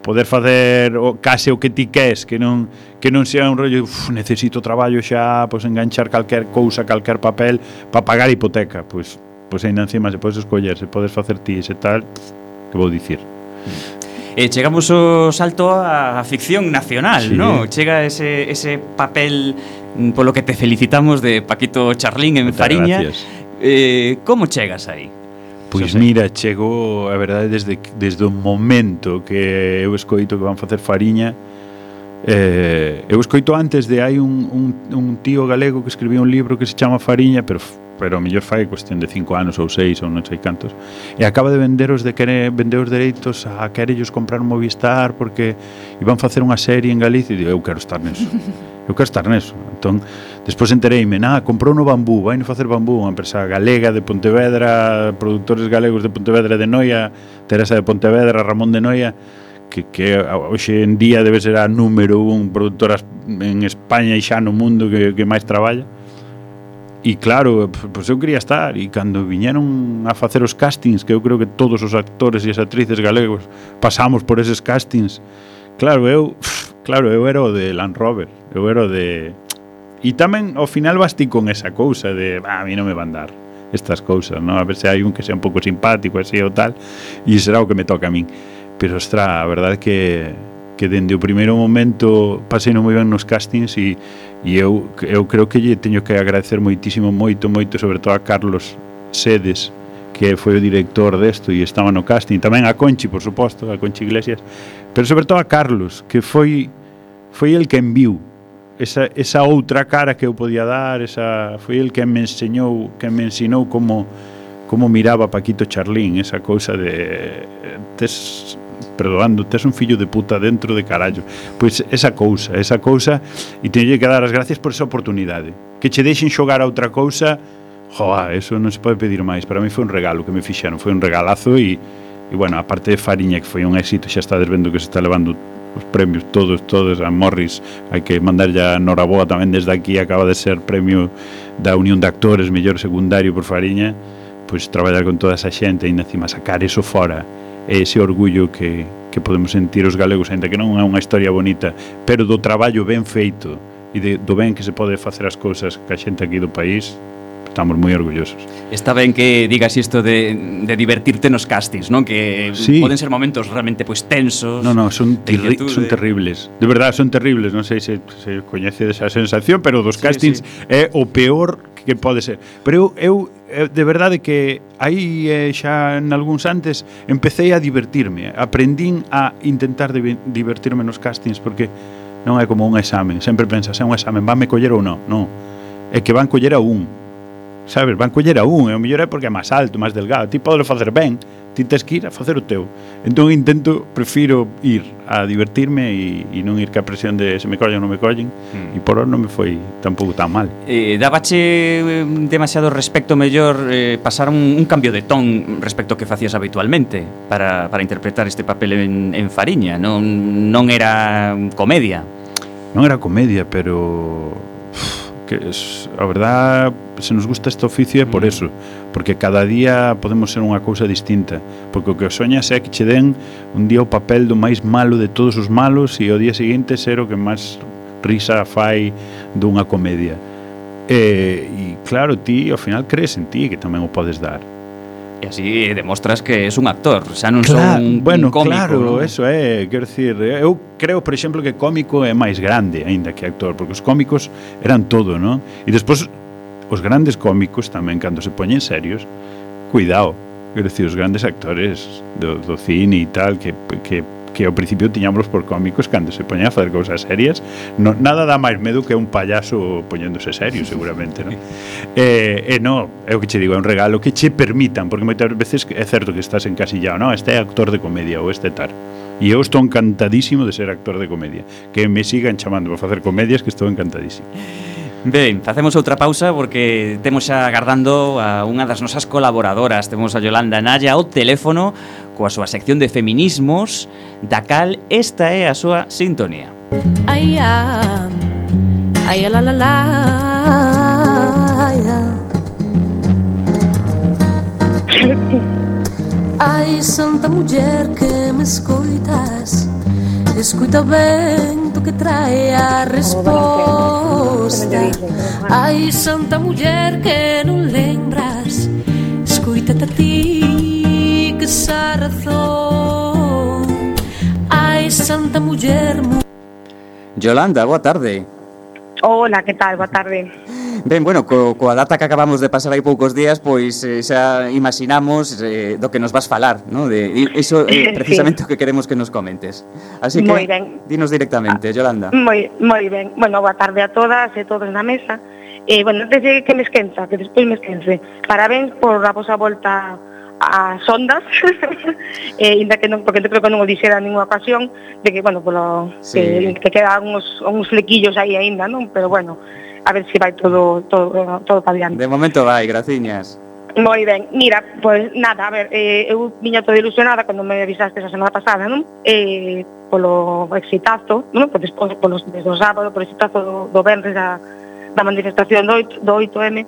Speaker 5: poder facer o, case o que ti queres, que non que non sea un rollo, uf, necesito traballo xa, pois enganchar calquer cousa, calquer papel para pagar a hipoteca, pois pois ainda encima se podes escoller, se podes facer ti, ese tal, que vou dicir.
Speaker 1: E eh, chegamos o salto á ficción nacional,
Speaker 5: sí.
Speaker 1: non? Chega ese, ese papel Mm, polo que te felicitamos de Paquito Charlín en
Speaker 5: Muchas
Speaker 1: Fariña.
Speaker 5: Gracias.
Speaker 1: Eh, como chegas aí?
Speaker 5: Pois mira, chegou, a verdade, desde, desde o momento que eu escoito que van facer Fariña, eh, eu escoito antes de hai un, un, un tío galego que escribiu un libro que se chama Fariña, pero pero a mellor fai cuestión de 5 anos ou 6 ou non sei cantos e acaba de vender os de quere, vender os dereitos a querellos comprar un Movistar porque iban facer unha serie en Galicia e digo, eu quero estar neso eu quero estar neso. Entón, despois entereime, na, comprou no bambú, vai no facer bambú, unha empresa galega de Pontevedra, produtores galegos de Pontevedra de Noia, Teresa de Pontevedra, Ramón de Noia, que, que hoxe en día debe ser a número un produtora en España e xa no mundo que, que máis traballa. E claro, pois eu quería estar E cando viñeron a facer os castings Que eu creo que todos os actores e as actrices galegos Pasamos por eses castings Claro, eu Claro, eu era o de Land Rover, eu era o de... E tamén ao final vas ti con esa cousa de, ah, a mí non me van dar estas cousas, non? A ver se hai un que sea un pouco simpático, así ou tal, e será o que me toca a min. Pero, ostra, a verdade que que dende o primeiro momento pasei moi ben nos castings e, e eu, eu creo que lle teño que agradecer moitísimo, moito, moito, sobre todo a Carlos Sedes, que foi o director desto e estaba no casting, tamén a Conchi, por suposto, a Conchi Iglesias, pero sobre todo a Carlos, que foi foi el que enviu esa, esa outra cara que eu podía dar, esa foi el que me enseñou, que me ensinou como como miraba Paquito Charlín, esa cousa de tes perdoando, tes un fillo de puta dentro de carallo. Pois esa cousa, esa cousa e teño que dar as gracias por esa oportunidade. Que che deixen xogar a outra cousa, joa, eso non se pode pedir máis. Para mí foi un regalo que me fixeron, foi un regalazo e E, bueno, a parte de Fariña, que foi un éxito, xa está desvendo que se está levando os premios todos, todos a Morris hai que mandarlle a Noraboa tamén desde aquí. Acaba de ser premio da Unión de Actores, mellor secundario por Fariña. Pois traballar con toda esa xente e encima sacar eso fora é ese orgullo que, que podemos sentir os galegos ainda que non é unha historia bonita pero do traballo ben feito e de, do ben que se pode facer as cousas ca xente aquí do país estamos moi orgullosos.
Speaker 1: Está ben que digas isto de, de divertirte nos castings, non? Que
Speaker 5: sí.
Speaker 1: poden ser momentos realmente pois tensos.
Speaker 5: No, no, son, terri
Speaker 1: de...
Speaker 5: son terribles. De verdad, son terribles, non sei se se coñece esa sensación, pero dos
Speaker 1: sí,
Speaker 5: castings
Speaker 1: sí.
Speaker 5: é o peor que pode ser. Pero eu, eu de verdade que aí eh, xa en algúns antes empecé a divertirme, aprendín a intentar divertirme nos castings porque non é como un exame, sempre pensas, é un exame, vanme coller ou non? Non. É que van coller a un, sabes, van coller a un e o mellor é porque é máis alto, máis delgado. Ti podes facer ben, ti tes que ir a facer o teu. Entón intento, prefiro ir a divertirme e, e non ir ca presión de se me collen ou non me collen.
Speaker 1: Mm.
Speaker 5: e por non me foi tampouco tan mal.
Speaker 1: Eh, Dabache eh, demasiado respecto mellor eh, pasar un, un cambio de ton respecto que facías habitualmente para, para interpretar este papel en, en Fariña. Non, non era comedia.
Speaker 5: Non era comedia, pero que es, a verdad se nos gusta este oficio é por eso porque cada día podemos ser unha cousa distinta porque o que soñas é que che den un día o papel do máis malo de todos os malos e o día seguinte ser o que máis risa fai dunha comedia. E, e claro, ti ao final crees en ti que tamén o podes dar.
Speaker 1: E así demostras que es un actor, xa non
Speaker 5: claro, son
Speaker 1: un,
Speaker 5: bueno,
Speaker 1: un cómico.
Speaker 5: Claro,
Speaker 1: ¿no?
Speaker 5: eso é, quero dicir, eu creo, por exemplo, que cómico é máis grande aínda que actor, porque os cómicos eran todo, non? E despois os grandes cómicos tamén cando se poñen serios, cuidado, quero dicir, os grandes actores do, do cine e tal que, que que ao principio tiñámoslos por cómicos cando se poñan a facer cousas serias. No, nada dá máis medo que un payaso poñéndose serio seguramente non? e, e eh, eh, no, é o que che digo, é un regalo que che permitan porque moitas veces é certo que estás encasillado non, este é actor de comedia ou este tal e eu estou encantadísimo de ser actor de comedia que me sigan chamando para facer comedias que estou encantadísimo.
Speaker 1: Ben, facemos outra pausa porque temos xa agardando a unha das nosas colaboradoras. Temos a Yolanda Naya ao teléfono coa súa sección de feminismos, da cal esta é a súa sintonía.
Speaker 6: Ai, a, ai, la, la, la, ai, a. Ai, santa muller que me escoitas Escuita o vento que trae a resposta Ai, santa muller que non lembras Escuita a ti esa razón. Ay, Santa Mujer.
Speaker 1: Yolanda, boa tarde.
Speaker 7: Hola, que tal? Boa tarde.
Speaker 1: Ben, bueno, co, coa data que acabamos de pasar hai poucos días, pois eh, xa imaginamos eh, do que nos vas falar, ¿no? De iso eh, precisamente sí. o que queremos que nos comentes. Así que
Speaker 7: moi ben.
Speaker 1: dinos directamente, ah, Yolanda.
Speaker 7: Moi moi ben. Bueno, boa tarde a todas e todos na mesa. Eh, bueno, desde que me esquenza, que despois me esquence. Parabéns por a vosa volta as ondas eh, inda que non, porque entón creo que non o dixera en ninguna ocasión de que, bueno, polo,
Speaker 1: sí.
Speaker 7: que, que quedan uns, uns flequillos aí aínda, non? Pero bueno, a ver se si vai todo, todo, todo para diante
Speaker 1: De momento vai, graciñas
Speaker 7: Moi ben, mira, pois pues, nada, a ver, eh, eu viña toda ilusionada cando me avisaste esa semana pasada, non? Eh, polo exitazo, non? Por despois, polo, desde o sábado, polo exitazo do, do Benres da, da manifestación do, do 8M,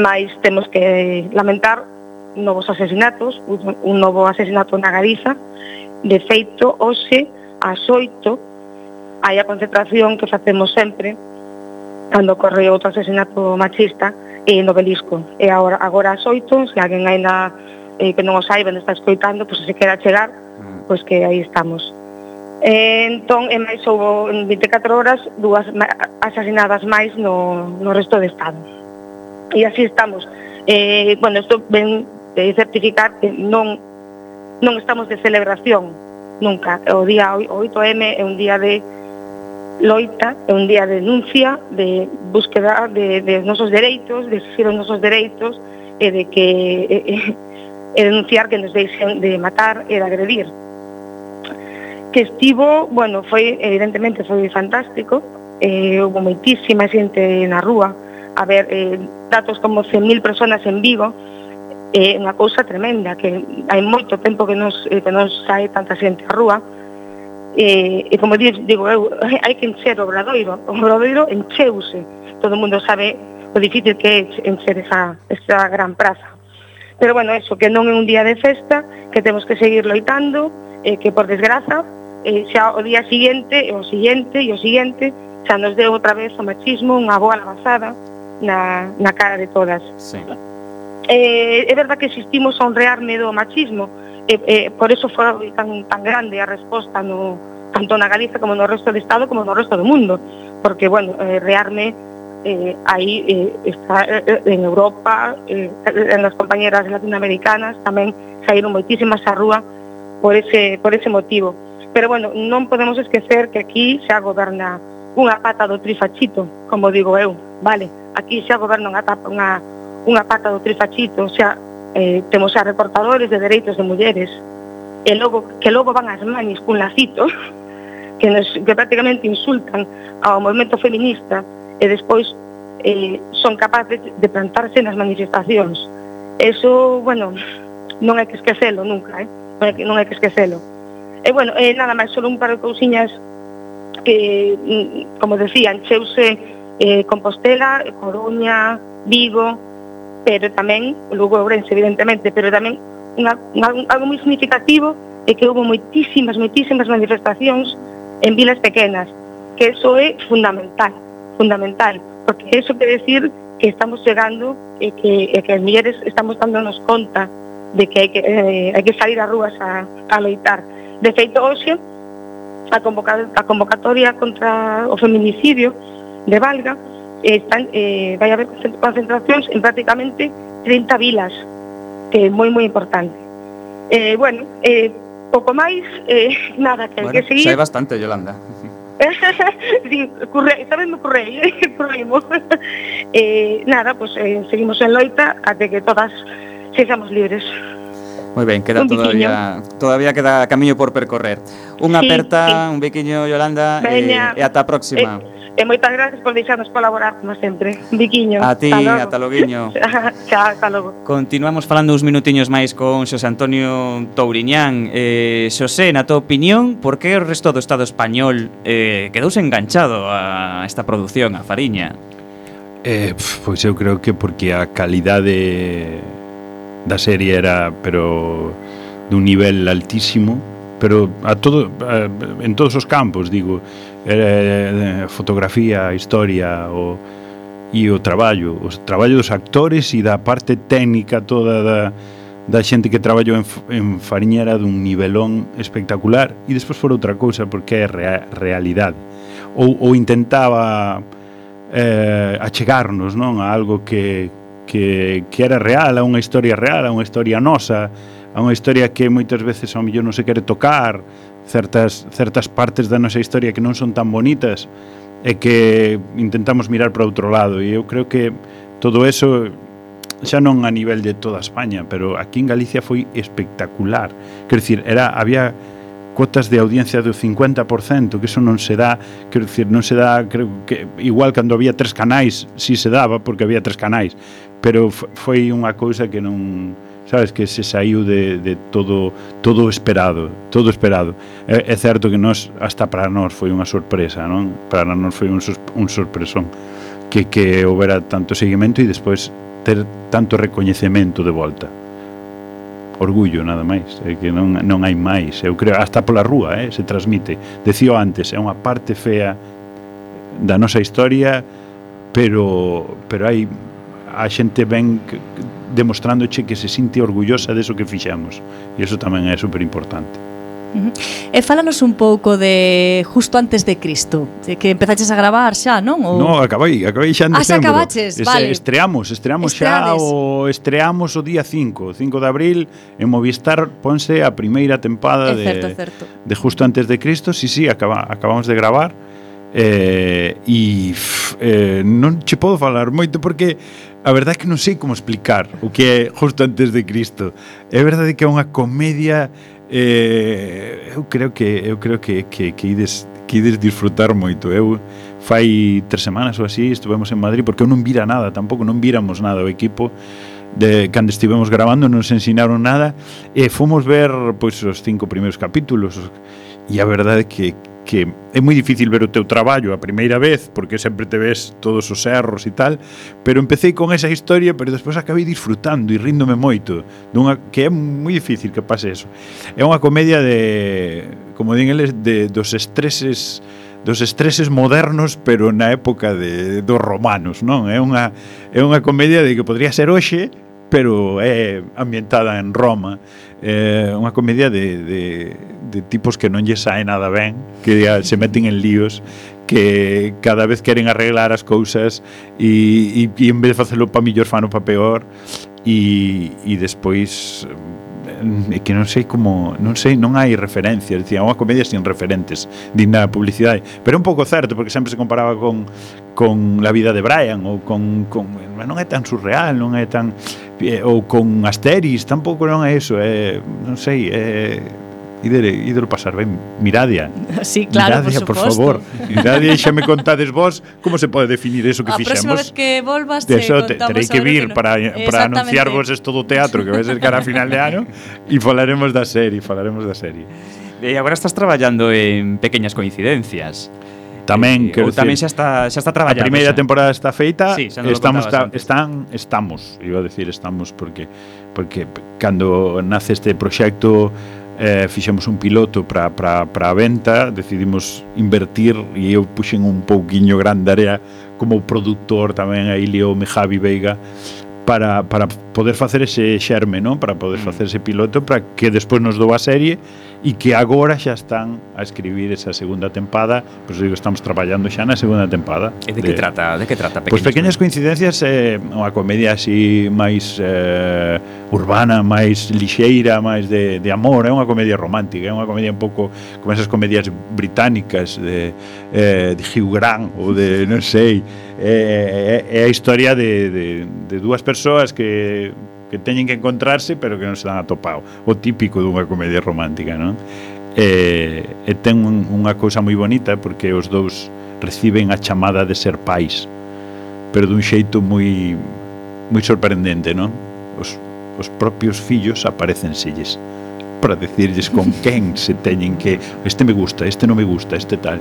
Speaker 7: mas temos que lamentar novos asesinatos, un novo asesinato na Galiza. De feito, hoxe, ás 8, hai a concentración que facemos sempre cando corre outro asesinato machista e no Belisco. E agora, agora ás 8, se alguén ainda eh, que non o saiba, non está escoitando, pois se queda chegar, mm. pois que aí estamos. E, entón, e máis houve en 24 horas dúas asasinadas máis no, no resto do Estado. E así estamos. Eh, bueno, isto ven importante é certificar que non non estamos de celebración nunca. O día 8M é un día de loita, é un día de denuncia, de búsqueda de, de nosos dereitos, de exigir os nosos dereitos e de que e, e, e denunciar que nos deixen de matar e de agredir. Que estivo, bueno, foi evidentemente foi fantástico, eh, houve moitísima xente na rúa, a ver, eh, datos como 100.000 personas en Vigo, é unha cousa tremenda que hai moito tempo que nos, eh, que nos sae tanta xente á rúa. E, e como digo, digo eu, hai que encher o Obradoiro o Obradoiro encheuse todo o mundo sabe o difícil que é encher esa, esa gran praza. Pero bueno, eso, que non é un día de festa que temos que seguir loitando eh, que por desgraza eh, xa o día siguiente e o siguiente e o siguiente xa nos deu outra vez o machismo unha boa lavazada na, na cara de todas.
Speaker 1: Sí
Speaker 7: eh, é verdad que existimos a honrearme do machismo, e, eh, por eso foi tan, tan grande a resposta no, tanto na Galiza como no resto do Estado como no resto do mundo, porque, bueno, eh, rearme eh, aí eh, está eh, en Europa, eh, en as compañeras latinoamericanas tamén saíron moitísimas á rúa por ese, por ese motivo. Pero, bueno, non podemos esquecer que aquí xa goberna unha pata do trifachito, como digo eu, vale? Aquí xa goberna unha, tapa, unha unha pata do trifachito, xa eh, temos xa reportadores de dereitos de mulleres, e logo, que logo van as manis cun lacito, que, nos, que prácticamente insultan ao movimento feminista, e despois eh, son capaces de plantarse nas manifestacións. Eso, bueno, non hai que esquecelo nunca, eh? non, hai que, non hai que esquecelo. E bueno, eh, nada máis, solo un par de cousiñas que, mm, como decían, cheuse eh, Compostela, Coruña, Vigo, pero tamén o Lugo Ourense, evidentemente, pero tamén unha, unha, algo moi significativo é que houve moitísimas, moitísimas manifestacións en vilas pequenas, que eso é fundamental, fundamental, porque eso quer decir que estamos chegando e que, e que as mulleres estamos dándonos conta de que hai que, eh, hai que salir ás rúas a, a loitar. De feito, hoxe, a, convocatoria, a convocatoria contra o feminicidio de Valga están, eh, vai haber concentracións en prácticamente 30 vilas, que é moi moi importante. Eh, bueno, eh, pouco máis, eh, nada, que
Speaker 1: bueno,
Speaker 7: que seguir.
Speaker 1: Sai bastante, Yolanda.
Speaker 7: sí, curre, esta vez me currei, eh, curreimos. eh, nada, pues eh, seguimos en loita até que todas sexamos libres.
Speaker 1: Moi ben, queda todavía todavía queda camiño por percorrer. Unha
Speaker 7: sí,
Speaker 1: aperta,
Speaker 7: sí.
Speaker 1: un biquiño Yolanda
Speaker 7: Veña,
Speaker 1: e, e ata a próxima.
Speaker 7: E, e moitas gracias por deixarnos colaborar como sempre. Biquiño.
Speaker 1: A ti, ata loguiño.
Speaker 7: Xa, ata logo.
Speaker 1: Continuamos falando uns minutiños máis con Xosé Antonio Touriñán. Eh, Xosé, na tua opinión, por que o resto do Estado español eh, quedouse enganchado a esta produción, a Fariña?
Speaker 5: Eh, pois eu creo que porque a calidade da serie era pero dun nivel altísimo. Pero a todo a, en todos os campos digo era, eh, fotografía, historia o e o traballo, o traballo dos actores e da parte técnica toda da, da xente que traballou en, en Fariñera dun nivelón espectacular. E despois por outra cousa porque é rea, realidade. Ou, ou intentaba eh, achegarnos non a algo que, que, que era real, a unha historia real, a unha historia nosa, a unha historia que moitas veces ao millón non se quere tocar, certas, certas partes da nosa historia que non son tan bonitas e que intentamos mirar para outro lado e eu creo que todo eso xa non a nivel de toda España, pero aquí en Galicia foi espectacular. Quer dicir, era había cotas de audiencia do 50%, que eso non se dá, quero dicir, non se dá, creo que igual cando había tres canais, si se daba porque había tres canais, pero foi unha cousa que non sabes que se saiu de, de todo todo esperado, todo esperado. É, é certo que nós hasta para nós foi unha sorpresa, non? Para nós foi un, un sorpresón que que houbera tanto seguimento e despois ter tanto recoñecemento de volta. Orgullo nada máis, é que non non hai máis, eu creo hasta pola rúa, eh, se transmite. decío antes, é unha parte fea da nosa historia, pero pero hai a xente ven demostrándoche que se sinte orgullosa deso que fixemos e iso tamén é super importante Uh -huh.
Speaker 2: E fálanos un pouco de justo antes de Cristo, que empezaches a gravar xa, non? O...
Speaker 5: No, acabei, acabei xa en
Speaker 2: ah,
Speaker 5: decembro.
Speaker 2: acabaches,
Speaker 5: es,
Speaker 2: vale.
Speaker 5: Estreamos, estreamos
Speaker 2: Estreades.
Speaker 5: xa o estreamos o día 5, 5 de abril en Movistar ponse a primeira tempada
Speaker 2: é
Speaker 5: de
Speaker 2: certo, certo.
Speaker 5: de Justo antes de Cristo. Si, sí, si, sí, acaba, acabamos de gravar. Eh, e eh, non che podo falar moito porque a verdade é que non sei como explicar o que é justo antes de Cristo. É verdade que é unha comedia eh, eu creo que eu creo que que que ides que ides disfrutar moito. Eu fai tres semanas ou así estivemos en Madrid porque eu non vira nada, tampouco non viramos nada o equipo de cando estivemos grabando non nos ensinaron nada e fomos ver pois os cinco primeiros capítulos e a verdade é que que é moi difícil ver o teu traballo a primeira vez porque sempre te ves todos os erros e tal, pero empecé con esa historia, pero despois acabei disfrutando e ríndome moito, dunha que é moi difícil que pase eso. É unha comedia de, como din eles, de dos estreses dos estreses modernos, pero na época de, dos romanos, non? É unha, é unha comedia de que podría ser hoxe pero é ambientada en Roma. É unha comedia de, de, de tipos que non lle sae nada ben que se meten en líos que cada vez queren arreglar as cousas e, e, e en vez de facelo pa millor fano pa peor. E, e despois é que non sei como, non sei, non hai referencias, dicía, unha comedia sin referentes, digna da publicidade, pero é un pouco certo porque sempre se comparaba con con la vida de Brian ou con, con non é tan surreal, non é tan eh, ou con Asteris, tampouco non é iso, é non sei, é Idere, ídere pasar ben. Miradia.
Speaker 2: Sí, claro,
Speaker 5: Miradia,
Speaker 2: por,
Speaker 5: supuesto.
Speaker 2: por
Speaker 5: favor. Miradia, xa me contades vos como se pode definir eso que
Speaker 2: a
Speaker 5: fixemos.
Speaker 2: A próxima vez que volvas te
Speaker 5: eso, te, terei que vir que
Speaker 2: no...
Speaker 5: para, para anunciarvos esto do teatro que vai ser cara a final de ano e falaremos da serie, falaremos da serie.
Speaker 1: E agora estás traballando en pequeñas coincidencias.
Speaker 5: Tamén,
Speaker 1: eh,
Speaker 5: quero
Speaker 1: tamén xa está xa está traballando.
Speaker 5: A primeira
Speaker 1: xa.
Speaker 5: temporada está feita,
Speaker 1: sí, xa
Speaker 5: estamos ta, están estamos, iba a decir estamos porque porque cando nace este proxecto eh, fixemos un piloto para a venta, decidimos invertir e eu puxen un pouquiño grande área como produtor tamén a Ilio me Javi Veiga para, para poder facer ese xerme, non? Para poder
Speaker 1: mm.
Speaker 5: facer ese piloto para que despois nos dou a serie e que agora xa están a escribir esa segunda tempada, pois digo, estamos traballando xa na segunda tempada.
Speaker 1: E de, de que trata? De que trata?
Speaker 5: Pois pequeñas coincidencias é eh, unha comedia así máis eh, urbana, máis lixeira, máis de, de amor, é unha comedia romántica, é unha comedia un pouco como esas comedias británicas de, eh, de Hugh Grant ou de, non sei, é, é, é a historia de, de, de dúas persoas que que teñen que encontrarse pero que non se dan atopado o típico dunha comedia romántica non? E, e ten un, unha cousa moi bonita porque os dous reciben a chamada de ser pais pero dun xeito moi moi sorprendente non? Os, os propios fillos aparecen selles para decirles con quen se teñen que este me gusta, este non me gusta, este tal.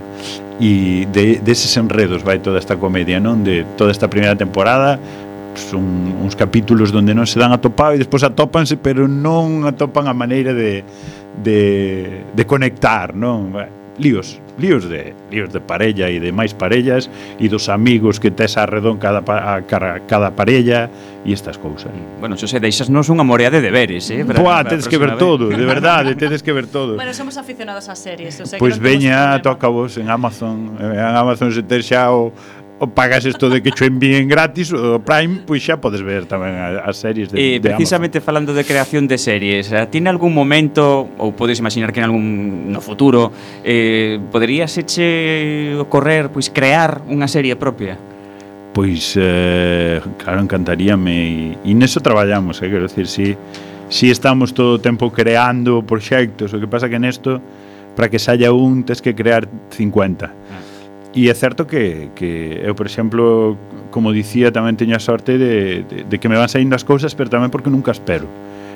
Speaker 5: E de, deses enredos vai toda esta comedia, non? De toda esta primeira temporada son uns capítulos donde non se dan atopado e despois atópanse, pero non atopan a maneira de, de, de conectar, non? Líos, líos de líos de parella e de máis parellas e dos amigos que tes arredón cada, a, cada, cada parella e estas cousas.
Speaker 1: Bueno, xo se deixas nos unha morea de deberes, eh? Para,
Speaker 5: Buah, tedes que ver
Speaker 1: vez.
Speaker 5: todo, de verdade, tedes que ver todo.
Speaker 2: Bueno, somos aficionados ás series, o sea,
Speaker 5: Pois
Speaker 2: pues
Speaker 5: veña, toca vos en Amazon, en Amazon se ter xa o o pagas isto de que cho envíen gratis o Prime, pois xa podes ver tamén as series de,
Speaker 1: eh,
Speaker 5: de
Speaker 1: precisamente falando de creación de series, eh, ti en algún momento ou podes imaginar que en algún no futuro eh, poderías eche ocorrer pois crear unha serie propia?
Speaker 5: Pois eh, claro, encantaríame e, e neso traballamos, eh, quero dicir, si si estamos todo o tempo creando proxectos, o que pasa que nesto para que saia un tes que crear 50. Ah E é certo que, que eu, por exemplo, como dicía, tamén teño a sorte de, de, de que me van saindo as cousas, pero tamén porque nunca espero.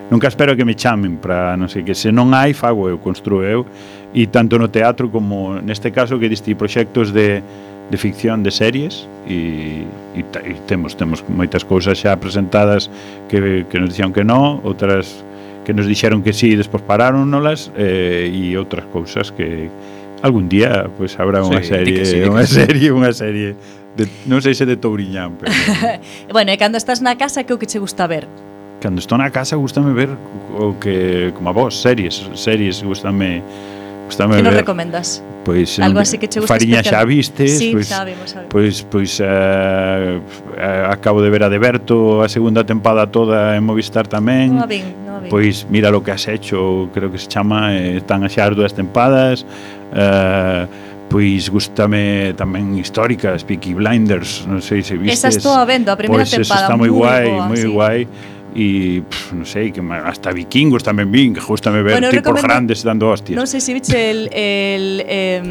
Speaker 5: Nunca espero que me chamen para non sei que se non hai fago eu, construo eu e tanto no teatro como neste caso que diste proxectos de, de ficción de series e, e, e temos temos moitas cousas xa presentadas que, que nos dixeron que non, outras que nos dixeron que sí e despois pararon nolas eh, e outras cousas que, algún día pois pues, habrá unha
Speaker 1: sí,
Speaker 5: serie,
Speaker 1: sí,
Speaker 5: unha serie, sí. unha serie de, non sei se de Touriñán, pero
Speaker 2: Bueno, e cando estás na casa que o que che gusta ver?
Speaker 5: Cando estou na casa gustame ver o que como a vos, series, series gustame gustame
Speaker 2: que
Speaker 5: ver.
Speaker 2: Que nos recomendas?
Speaker 5: Pois
Speaker 2: pues,
Speaker 5: algo
Speaker 2: así que che gusta
Speaker 5: Fariña
Speaker 2: especial.
Speaker 5: xa vistes,
Speaker 2: sí,
Speaker 5: pois
Speaker 2: pues,
Speaker 5: pois pois uh, acabo de ver a Deberto a segunda tempada toda en Movistar tamén.
Speaker 2: Non a vin, non a vin.
Speaker 5: Pois mira lo que has hecho, creo que se chama, eh, están a xa as dúas tempadas Eh, pois gustame tamén históricas, Peaky Blinders, non sei se vistes.
Speaker 2: Esa estou a vendo, a primeira
Speaker 5: pois,
Speaker 2: temporada.
Speaker 5: está moi guai, moi
Speaker 2: sí.
Speaker 5: guai e pff, non sei, que hasta vikingos tamén vin, que gustame ver
Speaker 2: bueno,
Speaker 5: tipos grandes dando hostias.
Speaker 2: Non sei se viste el, el eh,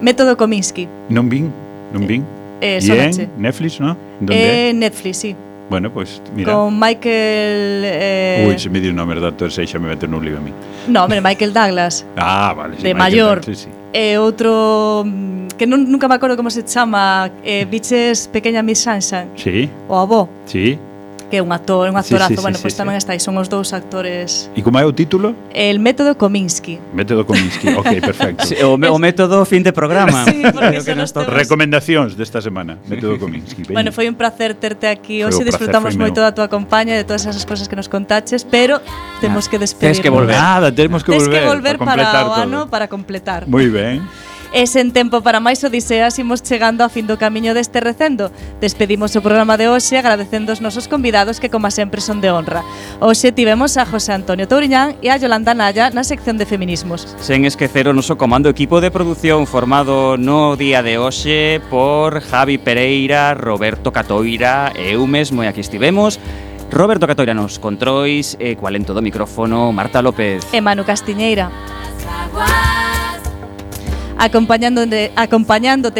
Speaker 2: método Kominsky.
Speaker 5: Non vin, non vin.
Speaker 2: Eh,
Speaker 5: eh, Netflix, non? Donde?
Speaker 2: Eh, Netflix, sí.
Speaker 5: Bueno, pois, pues, mira.
Speaker 2: Con Michael... Eh...
Speaker 5: Ui, se me di o nome dato, e xa me mete nun lío a mí.
Speaker 2: No, hombre, Michael Douglas.
Speaker 5: ah, vale. Sí,
Speaker 2: de
Speaker 5: Michael
Speaker 2: maior.
Speaker 5: Douglas, sí, sí.
Speaker 2: E eh, outro mm, que non, nunca me acordo como se chama, eh, Biches Pequeña Miss Sunshine.
Speaker 5: Sí.
Speaker 2: O avó.
Speaker 5: Sí
Speaker 2: que é un actor, un actorazo,
Speaker 5: sí, sí,
Speaker 2: bueno,
Speaker 5: sí,
Speaker 2: pois
Speaker 5: sí,
Speaker 2: tamén sí. estáis, son os dous actores.
Speaker 5: E como é o título?
Speaker 2: El método Kominsky.
Speaker 5: Método Kominsky, ok, perfecto.
Speaker 1: Sí, o, o método fin de programa.
Speaker 2: Sí, porque
Speaker 1: que nos
Speaker 2: temos...
Speaker 5: Recomendacións desta semana, método Kominsky. Veña.
Speaker 2: Bueno, foi un placer terte aquí hoxe, disfrutamos moito da tua compañía, de todas esas cousas que nos contaches, pero temos que despedirnos.
Speaker 1: Tens que volver.
Speaker 5: Nada, temos que volver.
Speaker 2: Tens que volver
Speaker 5: para,
Speaker 2: para o ano, todo. para completar.
Speaker 5: Moi ben.
Speaker 2: E sen tempo para máis odiseas imos chegando a fin do camiño deste recendo. Despedimos o programa de hoxe agradecendo os nosos convidados que como sempre son de honra. Hoxe tivemos a José Antonio Touriñán e a Yolanda Naya na sección de feminismos.
Speaker 1: Sen esquecer o noso comando equipo de produción formado no día de hoxe por Javi Pereira, Roberto Catoira e eu mesmo e aquí estivemos Roberto Catoira nos controis e coalento do micrófono Marta López
Speaker 2: e Manu Castiñeira. Acompañándote, acompañándote